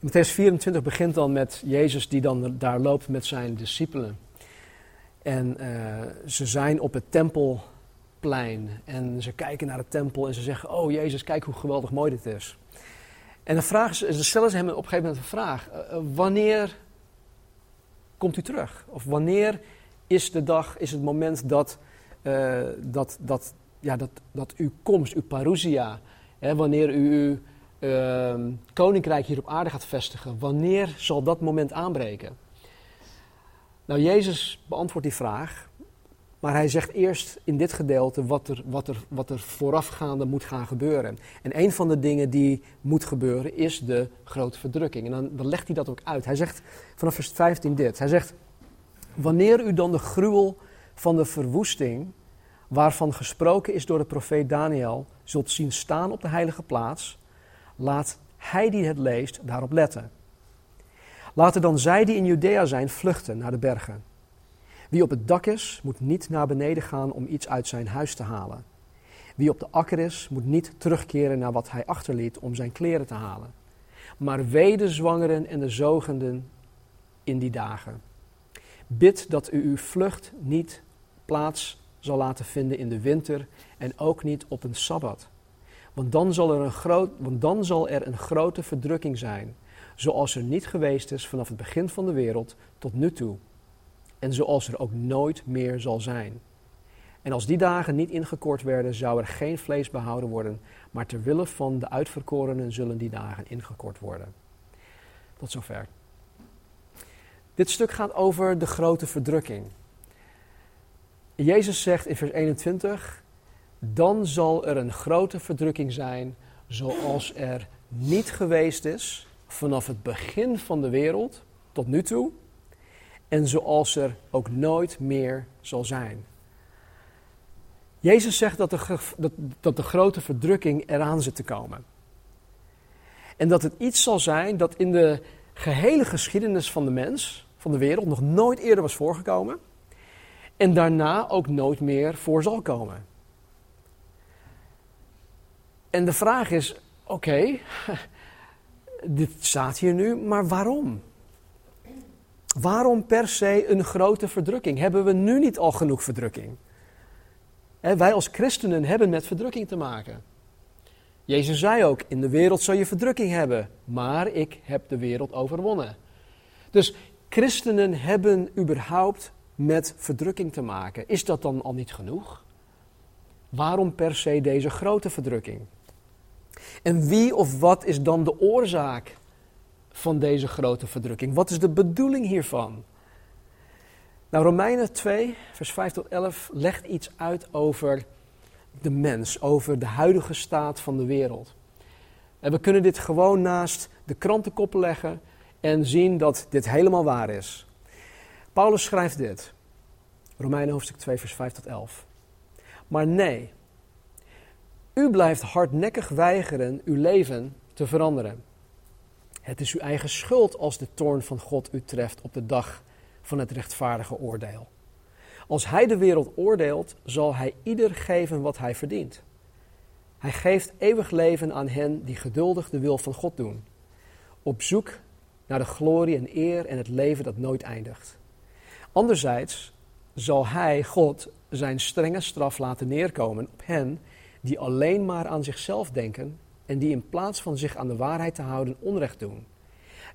Matthäus 24 begint dan met Jezus die dan daar loopt met zijn discipelen. En uh, ze zijn op het tempelplein en ze kijken naar de tempel en ze zeggen, oh Jezus, kijk hoe geweldig mooi dit is. En dan vragen ze, stellen ze hem op een gegeven moment een vraag, uh, wanneer komt u terug? Of wanneer is de dag, is het moment dat, dat, dat, ja, dat, dat uw komst, uw parousia, hè, wanneer u uh, koninkrijk hier op aarde gaat vestigen, wanneer zal dat moment aanbreken? Nou, Jezus beantwoordt die vraag, maar hij zegt eerst in dit gedeelte wat er, wat, er, wat er voorafgaande moet gaan gebeuren. En een van de dingen die moet gebeuren is de grote verdrukking. En dan, dan legt hij dat ook uit. Hij zegt vanaf vers 15 dit. Hij zegt, wanneer u dan de gruwel van de verwoesting, waarvan gesproken is door de profeet Daniel, zult zien staan op de heilige plaats, laat hij die het leest daarop letten. Laten dan zij die in Judea zijn vluchten naar de bergen. Wie op het dak is, moet niet naar beneden gaan om iets uit zijn huis te halen. Wie op de akker is, moet niet terugkeren naar wat hij achterliet om zijn kleren te halen. Maar wee de zwangeren en de zogenden in die dagen. Bid dat u uw vlucht niet plaats zal laten vinden in de winter en ook niet op een sabbat. Want dan zal er een, groot, want dan zal er een grote verdrukking zijn, zoals er niet geweest is vanaf het begin van de wereld tot nu toe en zoals er ook nooit meer zal zijn. En als die dagen niet ingekort werden, zou er geen vlees behouden worden, maar ter wille van de uitverkorenen zullen die dagen ingekort worden. Tot zover. Dit stuk gaat over de grote verdrukking. Jezus zegt in vers 21: Dan zal er een grote verdrukking zijn, zoals er niet geweest is vanaf het begin van de wereld tot nu toe en zoals er ook nooit meer zal zijn. Jezus zegt dat de, dat, dat de grote verdrukking eraan zit te komen. En dat het iets zal zijn dat in de gehele geschiedenis van de mens, van de wereld, nog nooit eerder was voorgekomen. En daarna ook nooit meer voor zal komen. En de vraag is: oké, dit staat hier nu, maar waarom? Waarom per se een grote verdrukking? Hebben we nu niet al genoeg verdrukking? wij als christenen hebben met verdrukking te maken. Jezus zei ook: In de wereld zal je verdrukking hebben, maar ik heb de wereld overwonnen. Dus christenen hebben überhaupt met verdrukking te maken. Is dat dan al niet genoeg? Waarom per se deze grote verdrukking? En wie of wat is dan de oorzaak van deze grote verdrukking? Wat is de bedoeling hiervan? Nou, Romeinen 2, vers 5 tot 11 legt iets uit over de mens, over de huidige staat van de wereld. En we kunnen dit gewoon naast de krantenkoppen leggen en zien dat dit helemaal waar is. Paulus schrijft dit, Romeinen hoofdstuk 2, vers 5 tot 11. Maar nee, u blijft hardnekkig weigeren uw leven te veranderen. Het is uw eigen schuld als de toorn van God u treft op de dag van het rechtvaardige oordeel. Als hij de wereld oordeelt, zal hij ieder geven wat hij verdient. Hij geeft eeuwig leven aan hen die geduldig de wil van God doen, op zoek naar de glorie en eer en het leven dat nooit eindigt. Anderzijds zal hij, God, zijn strenge straf laten neerkomen op hen die alleen maar aan zichzelf denken en die in plaats van zich aan de waarheid te houden onrecht doen.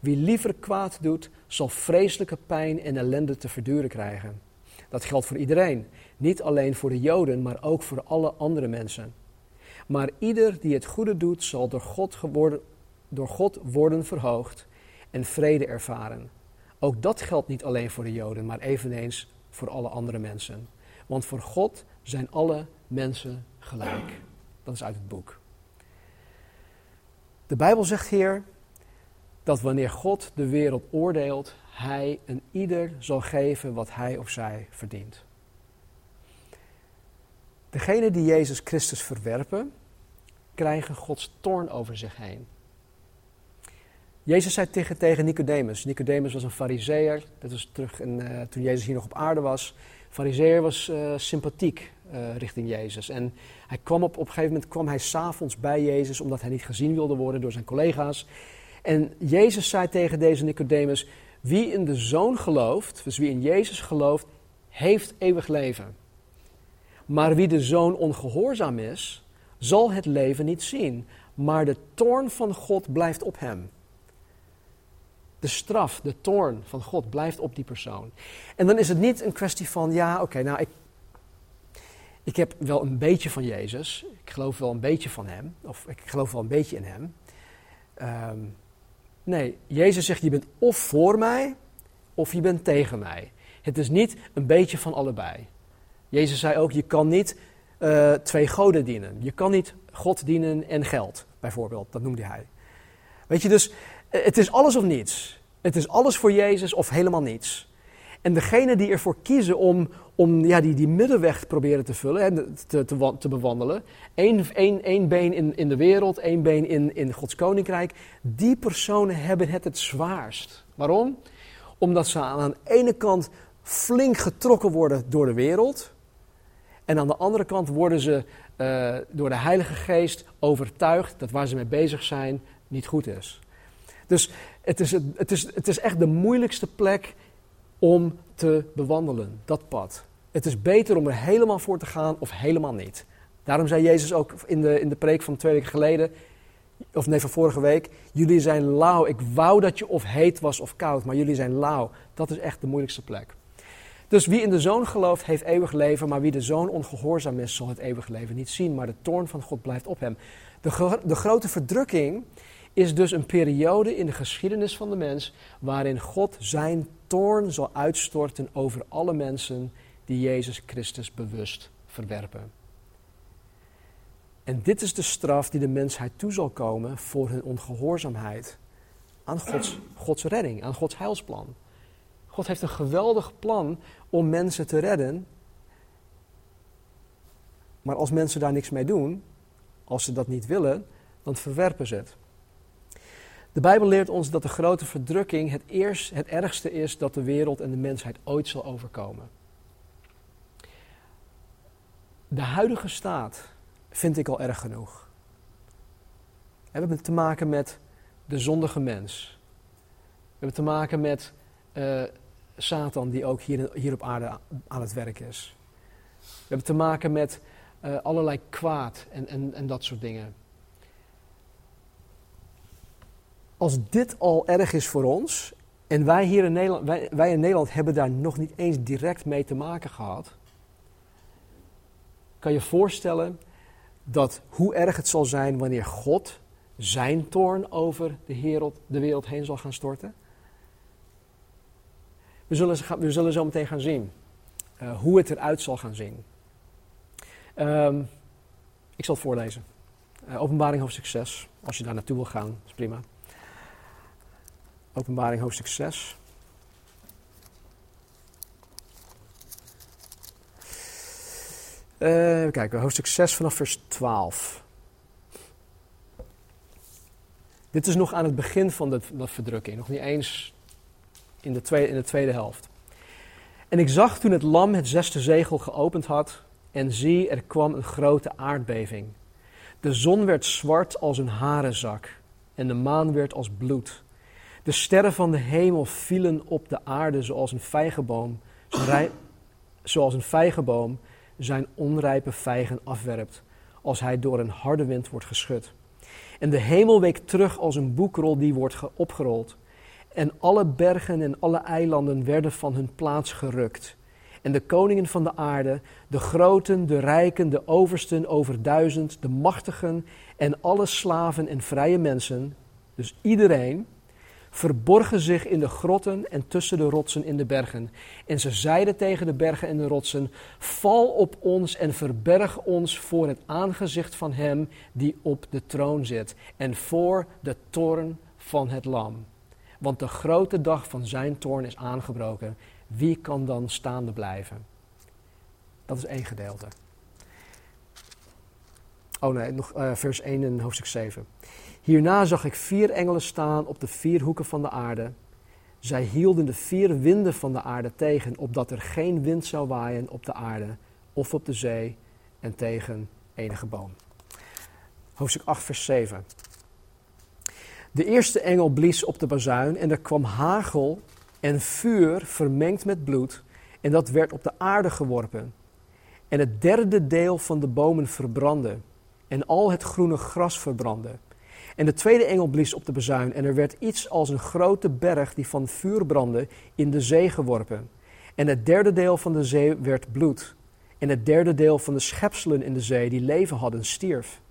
Wie liever kwaad doet, zal vreselijke pijn en ellende te verduren krijgen. Dat geldt voor iedereen, niet alleen voor de Joden, maar ook voor alle andere mensen. Maar ieder die het goede doet, zal door God, geworden, door God worden verhoogd en vrede ervaren. Ook dat geldt niet alleen voor de Joden, maar eveneens voor alle andere mensen. Want voor God zijn alle mensen gelijk. Dat is uit het boek. De Bijbel zegt hier dat wanneer God de wereld oordeelt, hij een ieder zal geven wat hij of zij verdient. Degenen die Jezus Christus verwerpen, krijgen Gods toorn over zich heen. Jezus zei tegen, tegen Nicodemus. Nicodemus was een fariseer. Dat was terug uh, toen Jezus hier nog op aarde was. Fariseer was uh, sympathiek uh, richting Jezus. En hij kwam op, op een gegeven moment kwam hij s'avonds bij Jezus, omdat hij niet gezien wilde worden door zijn collega's. En Jezus zei tegen deze Nicodemus, wie in de Zoon gelooft, dus wie in Jezus gelooft, heeft eeuwig leven. Maar wie de Zoon ongehoorzaam is, zal het leven niet zien, maar de toorn van God blijft op hem. De straf, de toorn van God blijft op die persoon. En dan is het niet een kwestie van, ja, oké, nou, ik, ik heb wel een beetje van Jezus. Ik geloof wel een beetje van Hem. Of ik geloof wel een beetje in Hem. Ehm, nee, Jezus zegt, je bent of voor mij, of je bent tegen mij. Het is niet een beetje van allebei. Jezus zei ook, je kan niet uh, twee goden dienen. Je kan niet God dienen en geld, bijvoorbeeld. Dat noemde hij. Weet je, dus eh, het is alles of niets. Het is alles voor Jezus of helemaal niets. En degene die ervoor kiezen om, om ja, die, die middenweg proberen te vullen, hè, te, te, te bewandelen, één, één, één been in, in de wereld, één been in, in Gods koninkrijk, die personen hebben het het zwaarst. Waarom? Omdat ze aan de ene kant flink getrokken worden door de wereld, en aan de andere kant worden ze uh, door de Heilige Geest overtuigd dat waar ze mee bezig zijn niet goed is. Dus het is, het is, het is echt de moeilijkste plek om te bewandelen, dat pad. Het is beter om er helemaal voor te gaan of helemaal niet. Daarom zei Jezus ook in de, in de preek van twee weken geleden, of nee, van vorige week: Jullie zijn lauw. Ik wou dat je of heet was of koud, maar jullie zijn lauw. Dat is echt de moeilijkste plek. Dus wie in de zoon gelooft, heeft eeuwig leven, maar wie de zoon ongehoorzaam is, zal het eeuwig leven niet zien. Maar de toorn van God blijft op hem. De, de grote verdrukking is dus een periode in de geschiedenis van de mens waarin God zijn toorn zal uitstorten over alle mensen die Jezus Christus bewust verwerpen. En dit is de straf die de mensheid toe zal komen voor hun ongehoorzaamheid aan Gods, Gods redding, aan Gods heilsplan. God heeft een geweldig plan om mensen te redden. Maar als mensen daar niks mee doen, als ze dat niet willen, dan verwerpen ze het. De Bijbel leert ons dat de grote verdrukking het, eerst, het ergste is dat de wereld en de mensheid ooit zal overkomen. De huidige staat vind ik al erg genoeg. We hebben te maken met de zondige mens. We hebben te maken met uh, Satan die ook hier, hier op aarde aan het werk is. We hebben te maken met uh, allerlei kwaad en, en, en dat soort dingen. Als dit al erg is voor ons, en wij hier in Nederland, wij, in Nederland hebben daar nog niet eens direct mee te maken gehad, kan je voorstellen dat hoe erg het zal zijn wanneer God zijn toorn over de wereld, de wereld heen zal gaan storten? We zullen, we zullen zo meteen gaan zien uh, hoe het eruit zal gaan zien. Um, ik zal het voorlezen. Uh, openbaring hoofdstuk 6. Als je daar naartoe wil gaan, is prima. Openbaring hoofdstuk 6. Uh, even kijken, hoofdstuk 6 vanaf vers 12. Dit is nog aan het begin van de, de verdrukking, nog niet eens in de, tweede, in de tweede helft. En ik zag toen het lam het zesde zegel geopend had, en zie, er kwam een grote aardbeving. De zon werd zwart als een harenzak, en de maan werd als bloed. De sterren van de hemel vielen op de aarde zoals een vijgenboom, zoals een vijgenboom zijn onrijpe vijgen afwerpt, als hij door een harde wind wordt geschud. En de hemel week terug als een boekrol die wordt opgerold. En alle bergen en alle eilanden werden van hun plaats gerukt. En de koningen van de aarde, de groten, de rijken, de oversten over duizend, de machtigen en alle slaven en vrije mensen, dus iedereen, verborgen zich in de grotten en tussen de rotsen in de bergen. En ze zeiden tegen de bergen en de rotsen: Val op ons en verberg ons voor het aangezicht van Hem die op de troon zit en voor de toorn van het Lam. Want de grote dag van zijn toorn is aangebroken. Wie kan dan staande blijven? Dat is één gedeelte. Oh nee, nog uh, vers 1 in hoofdstuk 7. Hierna zag ik vier engelen staan op de vier hoeken van de aarde. Zij hielden de vier winden van de aarde tegen, opdat er geen wind zou waaien op de aarde of op de zee en tegen enige boom. Hoofdstuk 8, vers 7. De eerste engel blies op de bazuin en er kwam hagel en vuur vermengd met bloed en dat werd op de aarde geworpen. En het derde deel van de bomen verbrandde en al het groene gras verbrandde. En de tweede engel blies op de bezuin en er werd iets als een grote berg die van vuur brandde in de zee geworpen. En het derde deel van de zee werd bloed. En het derde deel van de schepselen in de zee die leven hadden stierf.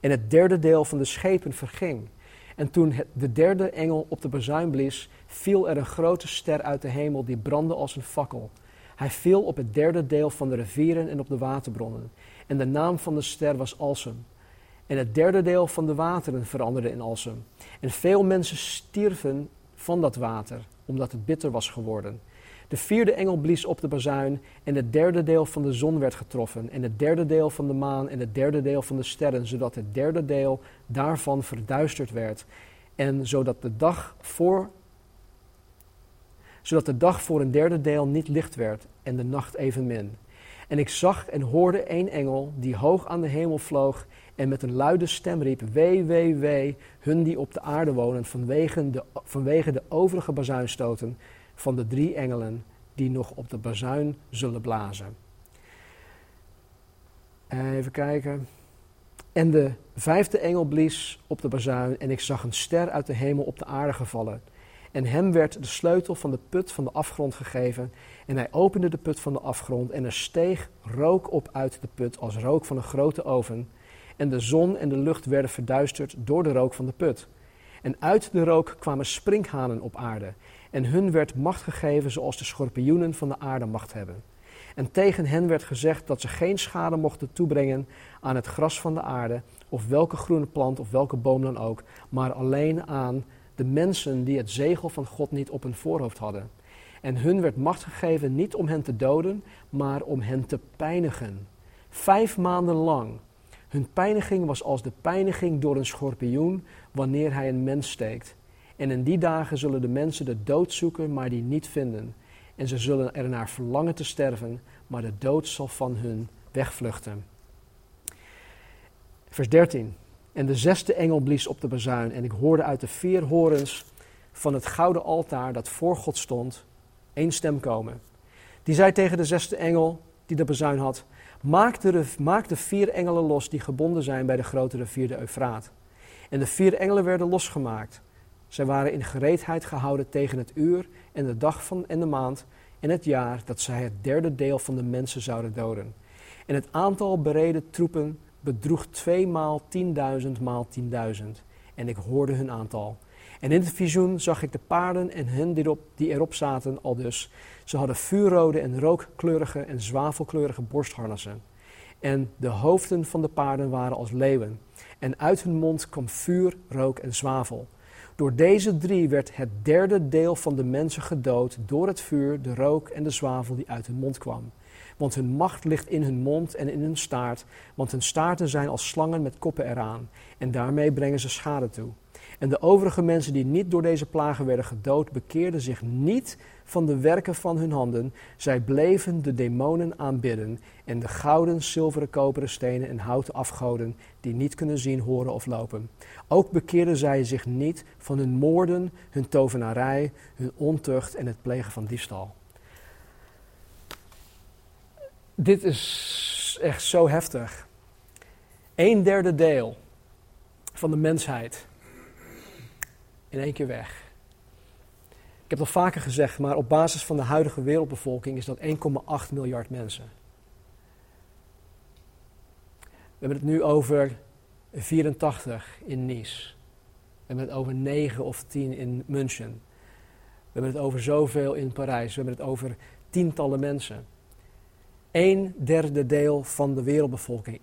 En het derde deel van de schepen verging. En toen de derde engel op de bazuin blies, viel er een grote ster uit de hemel die brandde als een fakkel. Hij viel op het derde deel van de rivieren en op de waterbronnen. En de naam van de ster was Alsem. En het derde deel van de wateren veranderde in Alsem. En veel mensen stierven van dat water, omdat het bitter was geworden. De vierde engel blies op de bazuin en het derde deel van de zon werd getroffen en het derde deel van de maan en het derde deel van de sterren, zodat het derde deel daarvan verduisterd werd en zodat de dag voor zodat de dag voor een derde deel niet licht werd en de nacht evenmin. En ik zag en hoorde één engel die hoog aan de hemel vloog en met een luide stem riep: Wee, wee, wee, hun die op de aarde wonen, vanwege de, vanwege de overige bazuinstoten van de drie engelen die nog op de bazuin zullen blazen. Even kijken. En de vijfde engel blies op de bazuin en ik zag een ster uit de hemel op de aarde gevallen. En hem werd de sleutel van de put van de afgrond gegeven. En hij opende de put van de afgrond en er steeg rook op uit de put als rook van een grote oven. En de zon en de lucht werden verduisterd door de rook van de put. En uit de rook kwamen sprinkhanen op aarde. En hun werd macht gegeven zoals de schorpioenen van de aarde macht hebben. En tegen hen werd gezegd dat ze geen schade mochten toebrengen aan het gras van de aarde, of welke groene plant of welke boom dan ook, maar alleen aan de mensen die het zegel van God niet op hun voorhoofd hadden. En hun werd macht gegeven niet om hen te doden, maar om hen te pijnigen. Vijf maanden lang. Hun pijniging was als de pijniging door een schorpioen wanneer hij een mens steekt. En in die dagen zullen de mensen de dood zoeken, maar die niet vinden. En ze zullen er naar verlangen te sterven, maar de dood zal van hun wegvluchten. Vers 13. En de zesde engel blies op de bazuin en ik hoorde uit de vier horens van het gouden altaar dat voor God stond, één stem komen. Die zei tegen de zesde engel die de bazuin had, maak de, vier engelen los die gebonden zijn bij de grote rivier de Eufraat. En de vier engelen werden losgemaakt. Zij waren in gereedheid gehouden tegen het uur en de dag van en de maand en het jaar dat zij het derde deel van de mensen zouden doden. En het aantal bereden troepen bedroeg tweemaal tienduizend maal tienduizend. En ik hoorde hun aantal. En in het visioen zag ik de paarden en hen die erop, die erop zaten al dus. Ze hadden vuurrode en rookkleurige en zwavelkleurige borstharnassen. En de hoofden van de paarden waren als leeuwen. En uit hun mond kwam vuur, rook en zwavel. Door deze drie werd het derde deel van de mensen gedood door het vuur, de rook en de zwavel die uit hun mond kwam. Want hun macht ligt in hun mond en in hun staart, want hun staarten zijn als slangen met koppen eraan. En daarmee brengen ze schade toe. En de overige mensen die niet door deze plagen werden gedood, bekeerden zich niet van de werken van hun handen. Zij bleven de demonen aanbidden en de gouden, zilveren, koperen stenen en houten afgoden die niet kunnen zien, horen of lopen. Ook bekeerden zij zich niet van hun moorden, hun tovenarij, hun ontucht en het plegen van diefstal. Dit is echt zo heftig. Een derde deel van de mensheid in één keer weg. Ik heb het al vaker gezegd, maar op basis van de huidige wereldbevolking is dat 1,8 miljard mensen. We hebben het nu over 84 in Nice. We hebben het over 9 of 10 in München. We hebben het over zoveel in Parijs. We hebben het over tientallen mensen. Een derde deel van de wereldbevolking,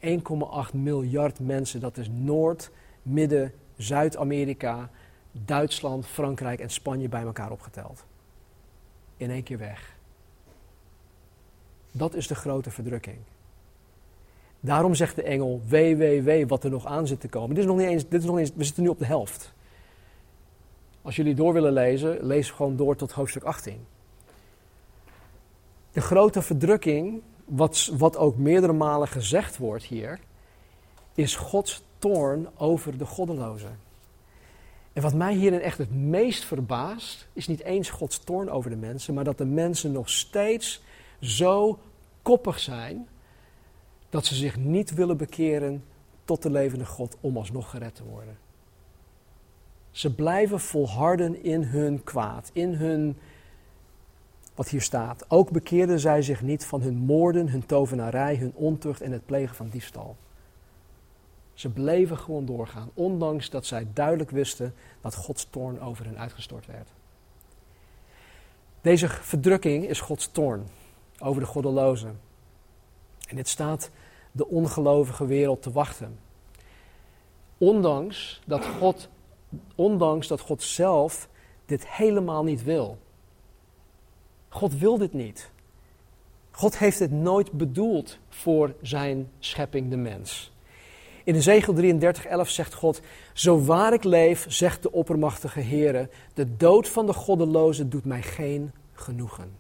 1,8 miljard mensen, dat is Noord, Midden, Zuid-Amerika, Duitsland, Frankrijk en Spanje bij elkaar opgeteld. In één keer weg. Dat is de grote verdrukking. Daarom zegt de engel, wee, wee, wee, wat er nog aan zit te komen. Dit is nog niet eens, dit is nog niet eens, we zitten nu op de helft. Als jullie door willen lezen, lees gewoon door tot hoofdstuk 18. De grote verdrukking, wat, wat ook meerdere malen gezegd wordt hier, is Gods toorn over de goddelozen. En wat mij hierin echt het meest verbaast, is niet eens Gods toorn over de mensen, maar dat de mensen nog steeds zo koppig zijn dat ze zich niet willen bekeren tot de levende God om alsnog gered te worden. Ze blijven volharden in hun kwaad, in hun, wat hier staat. Ook bekeerden zij zich niet van hun moorden, hun tovenarij, hun ontucht en het plegen van diefstal. Ze bleven gewoon doorgaan, ondanks dat zij duidelijk wisten dat Gods toorn over hen uitgestort werd. Deze verdrukking is Gods toorn over de goddelozen. En dit staat de ongelovige wereld te wachten. Ondanks dat God, ondanks dat God zelf dit helemaal niet wil. God wil dit niet. God heeft dit nooit bedoeld voor zijn schepping, de mens. In Ezegel 33, 11 zegt God: Zo waar ik leef, zegt de oppermachtige Heere, de dood van de goddeloze doet mij geen genoegen.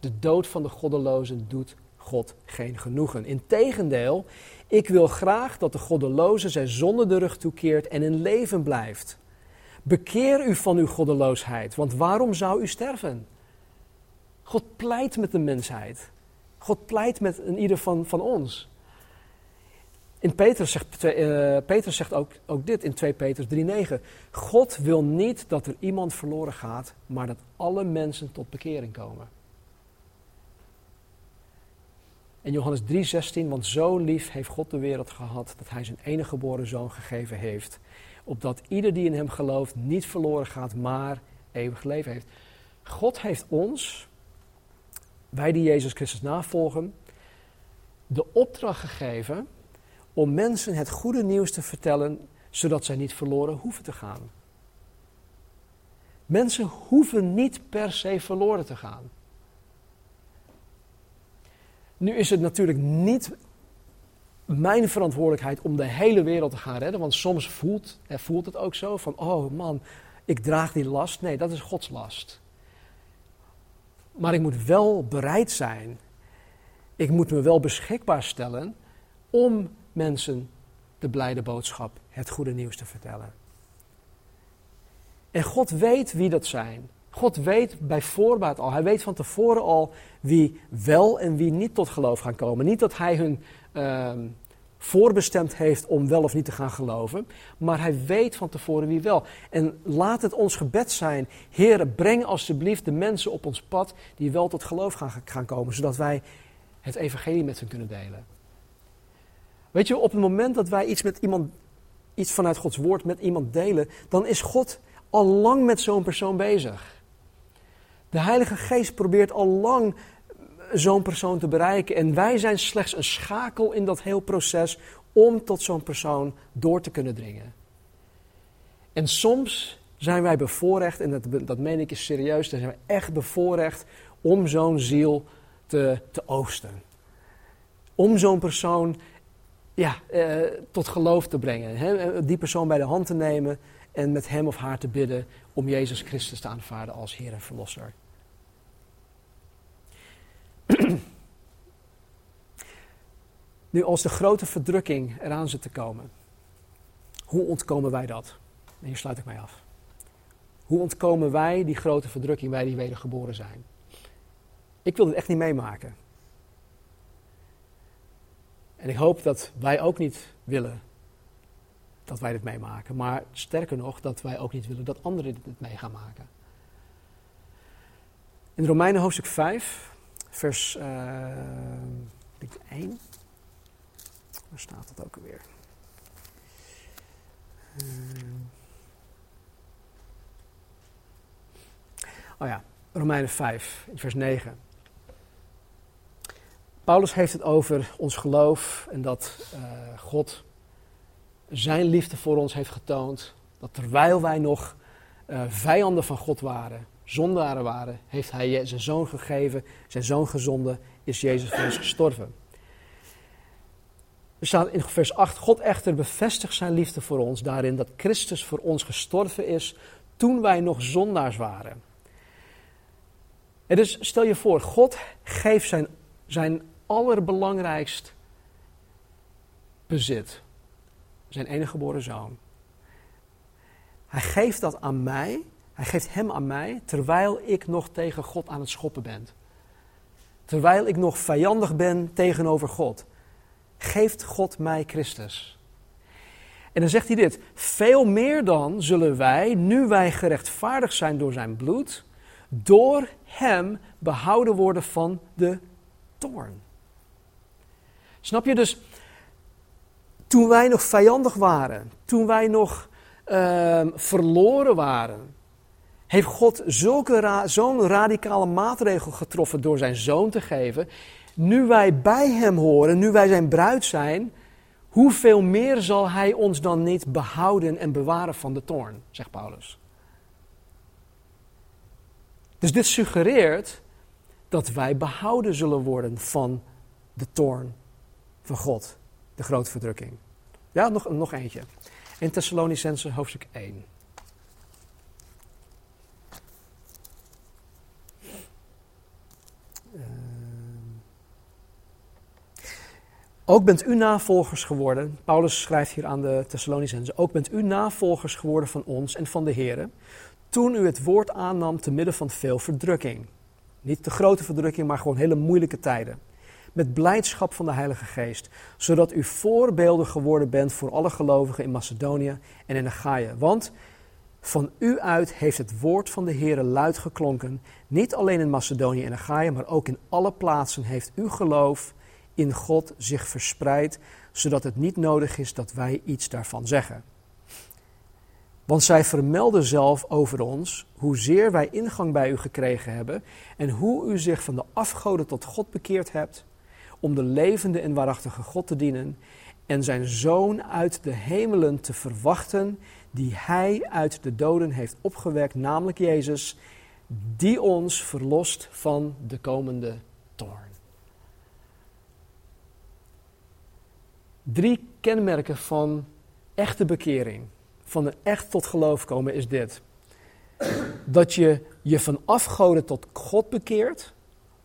De dood van de goddelozen doet God geen genoegen. Integendeel, ik wil graag dat de goddeloze zijn zonde de rug toekeert en in leven blijft. Bekeer u van uw goddeloosheid, want waarom zou u sterven? God pleit met de mensheid. God pleit met een ieder van, van ons. In Petrus zegt, uh, Petrus zegt ook, ook dit in 2 Petrus 3:9. God wil niet dat er iemand verloren gaat, maar dat alle mensen tot bekering komen. En Johannes 3:16, want zo lief heeft God de wereld gehad dat hij zijn enige geboren zoon gegeven heeft, opdat ieder die in hem gelooft niet verloren gaat, maar eeuwig leven heeft. God heeft ons, wij die Jezus Christus navolgen, de opdracht gegeven om mensen het goede nieuws te vertellen, zodat zij niet verloren hoeven te gaan. Mensen hoeven niet per se verloren te gaan. Nu is het natuurlijk niet mijn verantwoordelijkheid om de hele wereld te gaan redden, want soms voelt, voelt het ook zo van, oh man, ik draag die last. Nee, dat is Gods last. Maar ik moet wel bereid zijn, ik moet me wel beschikbaar stellen om mensen de blijde boodschap, het goede nieuws te vertellen. En God weet wie dat zijn. God weet bij voorbaat al, hij weet van tevoren al wie wel en wie niet tot geloof gaan komen. Niet dat hij hun ehm, voorbestemd heeft om wel of niet te gaan geloven, maar hij weet van tevoren wie wel. En laat het ons gebed zijn, Heer, breng alsjeblieft de mensen op ons pad die wel tot geloof gaan, gaan komen, zodat wij het evangelie met hen kunnen delen. Weet je, op het moment dat wij iets met iemand, iets vanuit Gods woord met iemand delen, dan is God al lang met zo'n persoon bezig. De Heilige Geest probeert al lang zo'n persoon te bereiken. En wij zijn slechts een schakel in dat heel proces om tot zo'n persoon door te kunnen dringen. En soms zijn wij bevoorrecht, en dat, dat meen ik is serieus, dan zijn we echt bevoorrecht om zo'n ziel te, te oosten. Om zo'n persoon ja, eh, tot geloof te brengen. Hè? Die persoon bij de hand te nemen en met hem of haar te bidden om Jezus Christus te aanvaarden als Heer en Verlosser. nu, als de grote verdrukking eraan zit te komen, hoe ontkomen wij dat? En hier sluit ik mij af. Hoe ontkomen wij die grote verdrukking, wij die wedergeboren zijn? Ik wil het echt niet meemaken. En ik hoop dat wij ook niet willen dat wij dit meemaken. Maar sterker nog, dat wij ook niet willen dat anderen dit mee gaan maken. In Romeinen hoofdstuk 5, vers uh, 1. Waar staat dat ook alweer? Uh, oh ja, Romeinen 5, vers 9. Paulus heeft het over ons geloof en dat uh, God zijn liefde voor ons heeft getoond. Dat terwijl wij nog uh, vijanden van God waren, zondaren waren, heeft hij zijn zoon gegeven, zijn zoon gezonden, is Jezus voor ons gestorven. Er staat in vers 8, God echter bevestigt zijn liefde voor ons daarin dat Christus voor ons gestorven is toen wij nog zondaars waren. En dus stel je voor, God geeft zijn, zijn allerbelangrijkst bezit. Zijn enige geboren zoon. Hij geeft dat aan mij. Hij geeft hem aan mij terwijl ik nog tegen God aan het schoppen ben. Terwijl ik nog vijandig ben tegenover God. Geeft God mij Christus. En dan zegt hij dit: Veel meer dan zullen wij, nu wij gerechtvaardigd zijn door zijn bloed, door hem behouden worden van de toorn. Snap je dus? Toen wij nog vijandig waren, toen wij nog uh, verloren waren, heeft God zo'n radicale maatregel getroffen door zijn zoon te geven. Nu wij bij hem horen, nu wij zijn bruid zijn, hoeveel meer zal hij ons dan niet behouden en bewaren van de toorn, zegt Paulus. Dus dit suggereert dat wij behouden zullen worden van de toorn van God, de grote verdrukking. Ja, nog, nog eentje. In Thessalonicense hoofdstuk 1. Ook bent u navolgers geworden, Paulus schrijft hier aan de Thessalonicenzen, ook bent u navolgers geworden van ons en van de Here, toen u het woord aannam te midden van veel verdrukking. Niet de grote verdrukking, maar gewoon hele moeilijke tijden. Met blijdschap van de Heilige Geest, zodat u voorbeelden geworden bent voor alle gelovigen in Macedonië en in Achaia. Want van u uit heeft het woord van de Here luid geklonken, niet alleen in Macedonië en Achaia, maar ook in alle plaatsen heeft uw geloof in God zich verspreidt, zodat het niet nodig is dat wij iets daarvan zeggen. Want zij vermelden zelf over ons hoezeer wij ingang bij u gekregen hebben en hoe u zich van de afgoden tot God bekeerd hebt, om de levende en waarachtige God te dienen en zijn zoon uit de hemelen te verwachten, die hij uit de doden heeft opgewekt, namelijk Jezus, die ons verlost van de komende toorn. Drie kenmerken van echte bekering, van een echt tot geloof komen, is dit. Dat je je van afgoden tot God bekeert,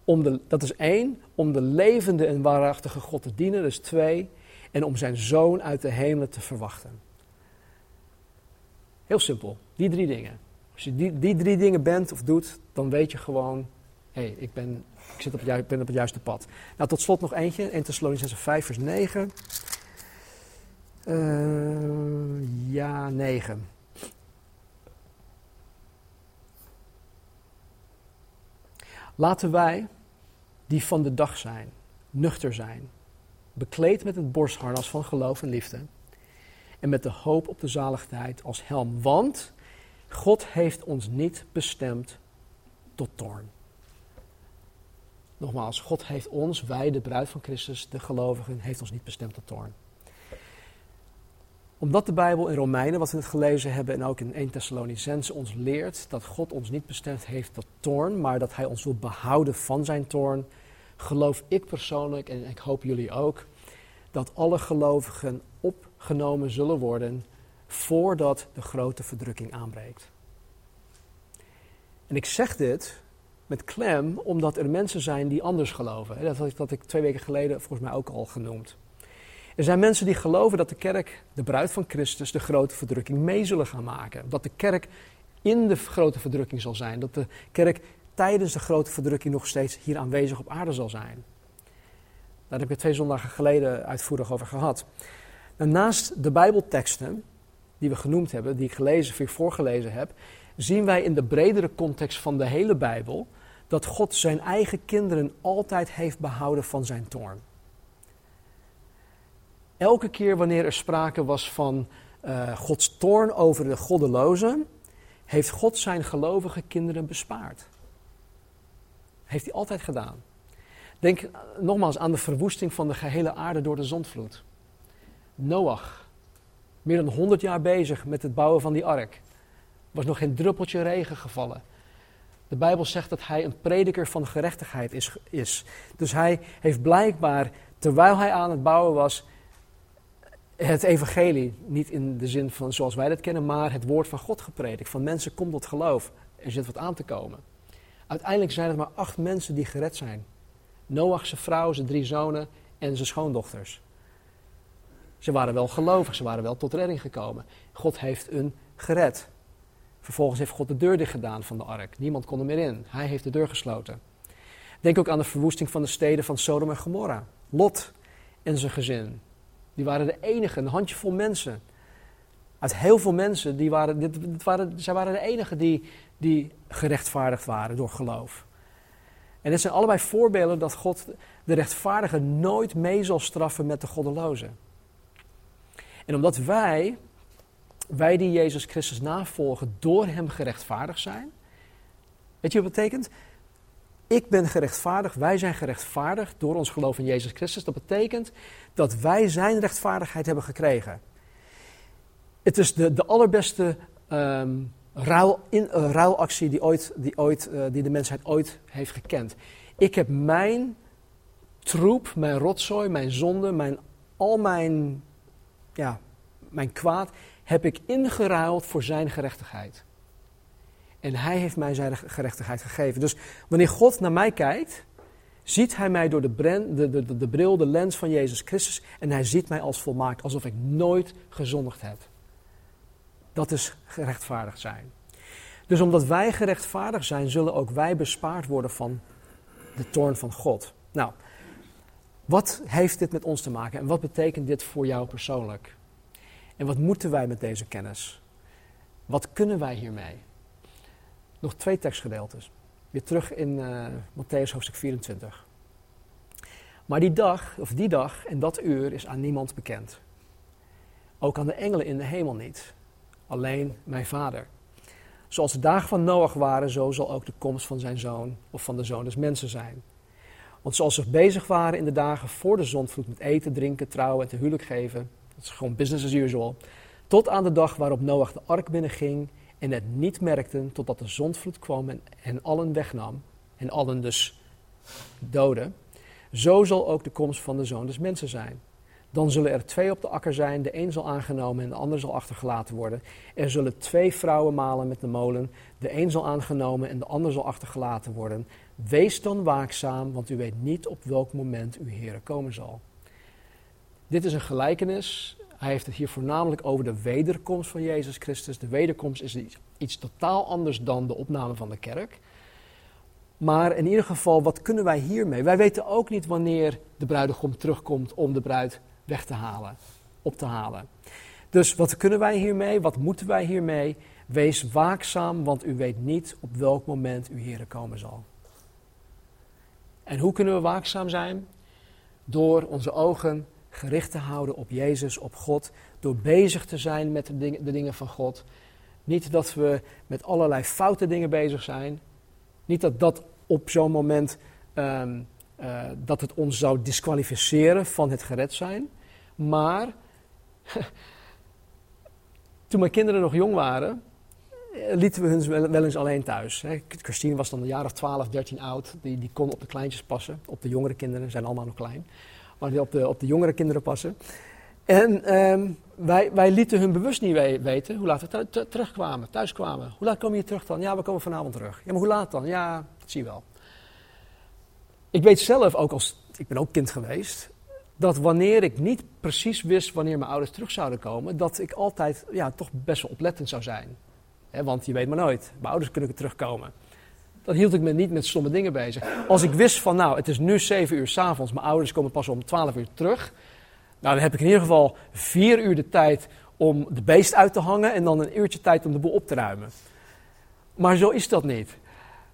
om de, dat is één, om de levende en waarachtige God te dienen, is twee, en om zijn zoon uit de hemelen te verwachten. Heel simpel, die drie dingen. Als je die, die drie dingen bent of doet, dan weet je gewoon, hé, hey, ik, ben, ik zit op het, ben op het juiste pad. Nou, tot slot nog eentje, 1 Thessalonians 5 vers 9. Uh, ja, 9. Laten wij, die van de dag zijn, nuchter zijn, bekleed met het borstharnas van geloof en liefde, en met de hoop op de zaligheid als helm. Want God heeft ons niet bestemd tot toorn. Nogmaals, God heeft ons, wij, de bruid van Christus, de gelovigen, heeft ons niet bestemd tot toorn omdat de Bijbel in Romeinen, wat we net gelezen hebben, en ook in 1 Thessalonicense ons leert dat God ons niet bestemd heeft tot toorn, maar dat Hij ons wil behouden van zijn toorn, geloof ik persoonlijk, en ik hoop jullie ook, dat alle gelovigen opgenomen zullen worden voordat de grote verdrukking aanbreekt. En ik zeg dit met klem omdat er mensen zijn die anders geloven. Dat had ik, dat ik twee weken geleden volgens mij ook al genoemd. Er zijn mensen die geloven dat de kerk, de bruid van Christus, de grote verdrukking mee zullen gaan maken. Dat de kerk in de grote verdrukking zal zijn. Dat de kerk tijdens de grote verdrukking nog steeds hier aanwezig op aarde zal zijn. Daar heb ik twee zondagen geleden uitvoerig over gehad. naast de Bijbelteksten die we genoemd hebben, die ik gelezen, die ik voorgelezen heb, zien wij in de bredere context van de hele Bijbel dat God zijn eigen kinderen altijd heeft behouden van zijn toorn. Elke keer wanneer er sprake was van uh, Gods toorn over de goddelozen, heeft God zijn gelovige kinderen bespaard. Heeft hij altijd gedaan. Denk nogmaals aan de verwoesting van de gehele aarde door de zondvloed. Noach, meer dan 100 jaar bezig met het bouwen van die ark. was nog geen druppeltje regen gevallen. De Bijbel zegt dat hij een prediker van gerechtigheid is, is. Dus hij heeft blijkbaar, terwijl hij aan het bouwen was, het evangelie, niet in de zin van zoals wij dat kennen, maar het woord van God gepredikt. Van mensen, kom tot geloof. Er zit wat aan te komen. Uiteindelijk zijn het maar acht mensen die gered zijn. Noach, zijn vrouw, zijn drie zonen en zijn schoondochters. Ze waren wel gelovig, ze waren wel tot redding gekomen. God heeft hun gered. Vervolgens heeft God de deur dicht gedaan van de ark. Niemand kon er meer in. Hij heeft de deur gesloten. Denk ook aan de verwoesting van de steden van Sodom en Gomorra. Lot en zijn gezin. Die waren de enige, een handjevol mensen Uit heel veel mensen, die waren, dit, waren, zij waren de enigen die, die gerechtvaardigd waren door geloof. En dit zijn allebei voorbeelden dat God de rechtvaardige nooit mee zal straffen met de goddeloze. En omdat wij, wij die Jezus Christus navolgen, door Hem gerechtvaardigd zijn. Weet je wat dat betekent? Ik ben gerechtvaardigd, wij zijn gerechtvaardigd door ons geloof in Jezus Christus. Dat betekent dat wij Zijn rechtvaardigheid hebben gekregen. Het is de, de allerbeste um, ruil, in, uh, ruilactie die, ooit, die, ooit, uh, die de mensheid ooit heeft gekend. Ik heb mijn troep, mijn rotzooi, mijn zonde, mijn, al mijn, ja, mijn kwaad, heb ik ingeruild voor zijn gerechtigheid. En hij heeft mij zijn gerechtigheid gegeven. Dus wanneer God naar mij kijkt, ziet hij mij door de, de, de, de, bril, de lens van Jezus Christus. En hij ziet mij als volmaakt, alsof ik nooit gezondigd heb. Dat is gerechtvaardigd zijn. Dus omdat wij gerechtvaardigd zijn, zullen ook wij bespaard worden van de toorn van God. Nou, wat heeft dit met ons te maken en wat betekent dit voor jou persoonlijk? En wat moeten wij met deze kennis? Wat kunnen wij hiermee? Nog twee tekstgedeeltes. Weer terug in uh, Matthäus hoofdstuk 24. Maar die dag, of die dag en dat uur is aan niemand bekend. Ook aan de engelen in de hemel niet. Alleen mijn vader. Zoals de dagen van Noach waren, zo zal ook de komst van zijn zoon of van de zoon des mensen zijn. Want zoals ze bezig waren in de dagen voor de zondvloed met eten, drinken, trouwen en te huwelijk geven, dat is gewoon business as usual, tot aan de dag waarop Noach de ark binnenging en het niet merkten totdat de zondvloed kwam en, en allen wegnam, en allen dus doden, zo zal ook de komst van de zoon des mensen zijn. Dan zullen er twee op de akker zijn, de een zal aangenomen en de ander zal achtergelaten worden. Er zullen twee vrouwen malen met de molen, de een zal aangenomen en de ander zal achtergelaten worden. Wees dan waakzaam, want u weet niet op welk moment uw Heer komen zal. Dit is een gelijkenis. Hij heeft het hier voornamelijk over de wederkomst van Jezus Christus. De wederkomst is iets, iets totaal anders dan de opname van de kerk. Maar in ieder geval, wat kunnen wij hiermee? Wij weten ook niet wanneer de bruidegom terugkomt om de bruid weg te halen, op te halen. Dus wat kunnen wij hiermee? Wat moeten wij hiermee? Wees waakzaam, want u weet niet op welk moment uw Heer komen zal. En hoe kunnen we waakzaam zijn? Door onze ogen gericht te houden op Jezus, op God. Door bezig te zijn met de dingen, van God. Niet dat we met allerlei foute dingen bezig zijn. Niet dat dat op zo'n moment um, uh, dat het ons zou disqualificeren van het gered zijn. Maar toen mijn kinderen nog jong waren, eh, lieten we hun wel eens alleen thuis. Christine was dan een jaar of 12, 13 oud. Die, die kon op de kleintjes passen. Op de jongere kinderen, zijn allemaal nog klein. Maar die op de, op de jongere kinderen passen. En um, wij, wij lieten hun bewust niet weten hoe laat we terugkwamen, thuis kwamen. Hoe laat kom je terug dan? Ja, we komen vanavond terug. Ja, maar hoe laat dan? Ja, dat zie je wel. Ik weet zelf, ook als ik ben ook kind geweest, dat wanneer ik niet precies wist wanneer mijn ouders terug zouden komen, dat ik altijd ja, toch best wel oplettend zou zijn. want je weet maar nooit, mijn ouders kunnen terugkomen. Dan hield ik me niet met stomme dingen bezig. Als ik wist van, nou, het is nu 7 uur s'avonds, mijn ouders komen pas om 12 uur terug. Nou, dan heb ik in ieder geval 4 uur de tijd om de beest uit te hangen en dan een uurtje tijd om de boel op te ruimen. Maar zo is dat niet.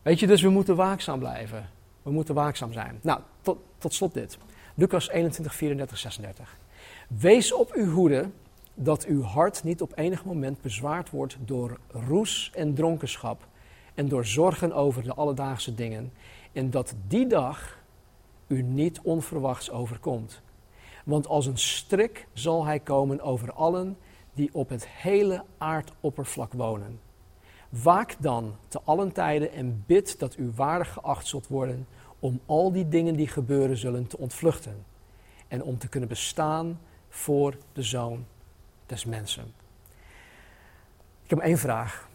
Weet je, dus we moeten waakzaam blijven. We moeten waakzaam zijn. Nou, tot, tot slot dit. Lucas 21, 34, 36. Wees op uw hoede dat uw hart niet op enig moment bezwaard wordt door roes en dronkenschap en door zorgen over de alledaagse dingen. En dat die dag u niet onverwachts overkomt. Want als een strik zal hij komen over allen die op het hele aardoppervlak wonen. Waak dan te allen tijden en bid dat u waardig geacht zult worden om al die dingen die gebeuren zullen te ontvluchten en om te kunnen bestaan voor de zoon des mensen. Ik heb één vraag.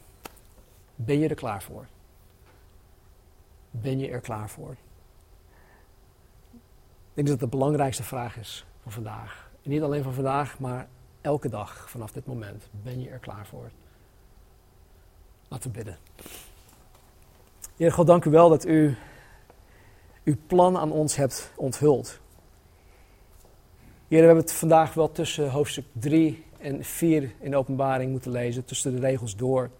Ben je er klaar voor? Ben je er klaar voor? Ik denk dat het de belangrijkste vraag is van vandaag. Niet alleen van vandaag, maar elke dag vanaf dit moment. Ben je er klaar voor? Laten we bidden. Heer God, dank u wel dat u uw plan aan ons hebt onthuld. Heer, we hebben het vandaag wel tussen hoofdstuk 3 en 4 in de openbaring moeten lezen, tussen de regels door,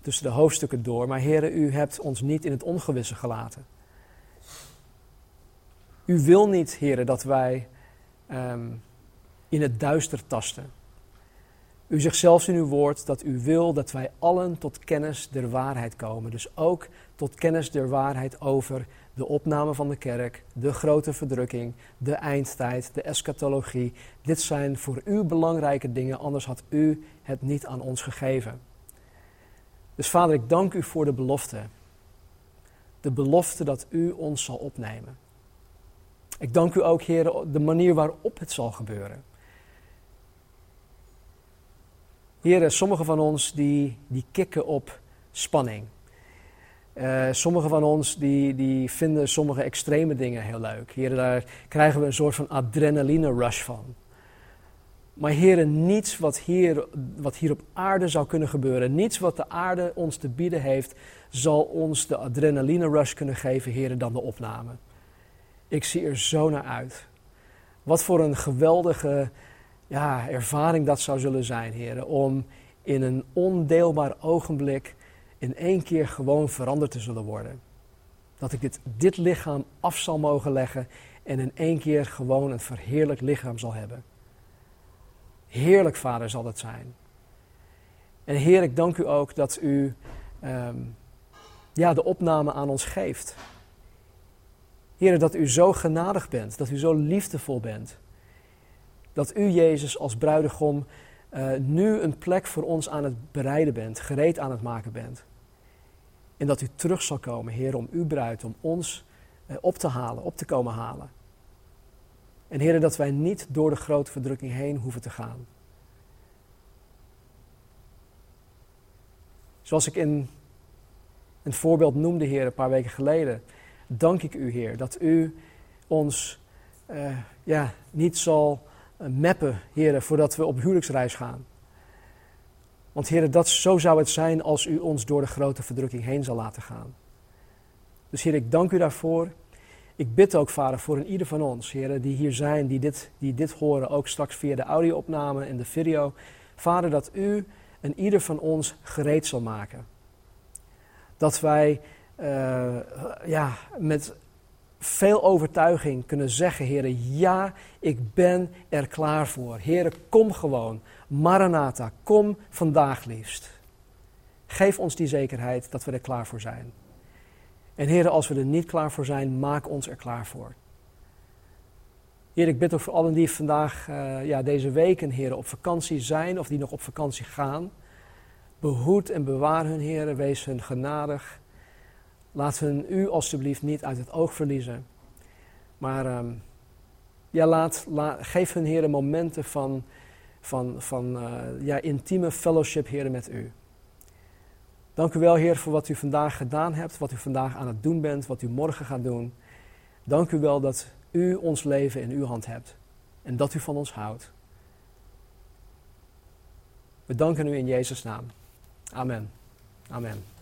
tussen de hoofdstukken door. Maar heren, u hebt ons niet in het ongewisse gelaten. U wil niet, heren, dat wij ehm, in het duister tasten. U zegt zelfs in uw woord dat u wil dat wij allen tot kennis der waarheid komen. Dus ook tot kennis der waarheid over de opname van de kerk, de grote verdrukking, de eindtijd, de eschatologie. Dit zijn voor u belangrijke dingen, anders had u het niet aan ons gegeven. Dus vader, ik dank u voor de belofte. De belofte dat u ons zal opnemen. Ik dank u ook, Heer, de manier waarop het zal gebeuren. Heren, sommigen van ons die, die kikken op spanning. Uh, sommigen van ons die, die vinden sommige extreme dingen heel leuk. Heren, daar krijgen we een soort van adrenaline rush van. Maar heren, niets wat hier, wat hier op aarde zou kunnen gebeuren, niets wat de aarde ons te bieden heeft, zal ons de adrenaline rush kunnen geven, heren, dan de opname. Ik zie er zo naar uit. Wat voor een geweldige ja, ervaring dat zou zullen zijn, heren, om in een ondeelbaar ogenblik in één keer gewoon veranderd te zullen worden. Dat ik dit, dit lichaam af zal mogen leggen en in één keer gewoon een verheerlijk lichaam zal hebben. Heerlijk, Vader, zal dat zijn. En Heer, ik dank u ook dat u ehm, ja, de opname aan ons geeft. Heer, dat u zo genadig bent, dat u zo liefdevol bent. Dat u, Jezus, als bruidegom uh, nu een plek voor ons aan het bereiden bent, gereed aan het maken bent. En dat u terug zal komen, Heer, om uw bruid, om ons uh, op te halen, op te komen halen. En Heer, dat wij niet door de grote verdrukking heen hoeven te gaan. Zoals ik in een voorbeeld noemde, Heer, een paar weken geleden, dank ik u, Heer, dat u ons uh, ja, niet zal uh, meppen, Heer, voordat we op huwelijksreis gaan. Want Heer, dat, zo zou het zijn als u ons door de grote verdrukking heen zal laten gaan. Dus Heer, ik dank u daarvoor. Ik bid ook, Vader, voor een ieder van ons, Heer, die hier zijn, die dit, die dit horen, ook straks via de audio-opname en de video. Vader, dat u een ieder van ons gereed zal maken. Dat wij uh, ja, met veel overtuiging kunnen zeggen, Heer, ja, ik ben er klaar voor. Heer, kom gewoon. Maranatha, kom vandaag liefst. Geef ons die zekerheid dat we er klaar voor zijn. En Heer, als we er niet klaar voor zijn, maak ons er klaar voor. Heer, ik bid ook voor allen die vandaag, uh, ja, deze weken, Heer, op vakantie zijn of die nog op vakantie gaan. Behoed en bewaar hun, Heer, wees hun genadig. Laat hun u alstublieft niet uit het oog verliezen. Maar um, ja, laat, geef hun, Heer, momenten van, van, van uh, ja, intieme fellowship, Heer, met u. Dank u wel, Heer, voor wat u vandaag gedaan hebt, wat u vandaag aan het doen bent, wat u morgen gaat doen. Dank u wel dat u ons leven in uw hand hebt en dat u van ons houdt. We danken u in Jezus' naam. Amen. Amen.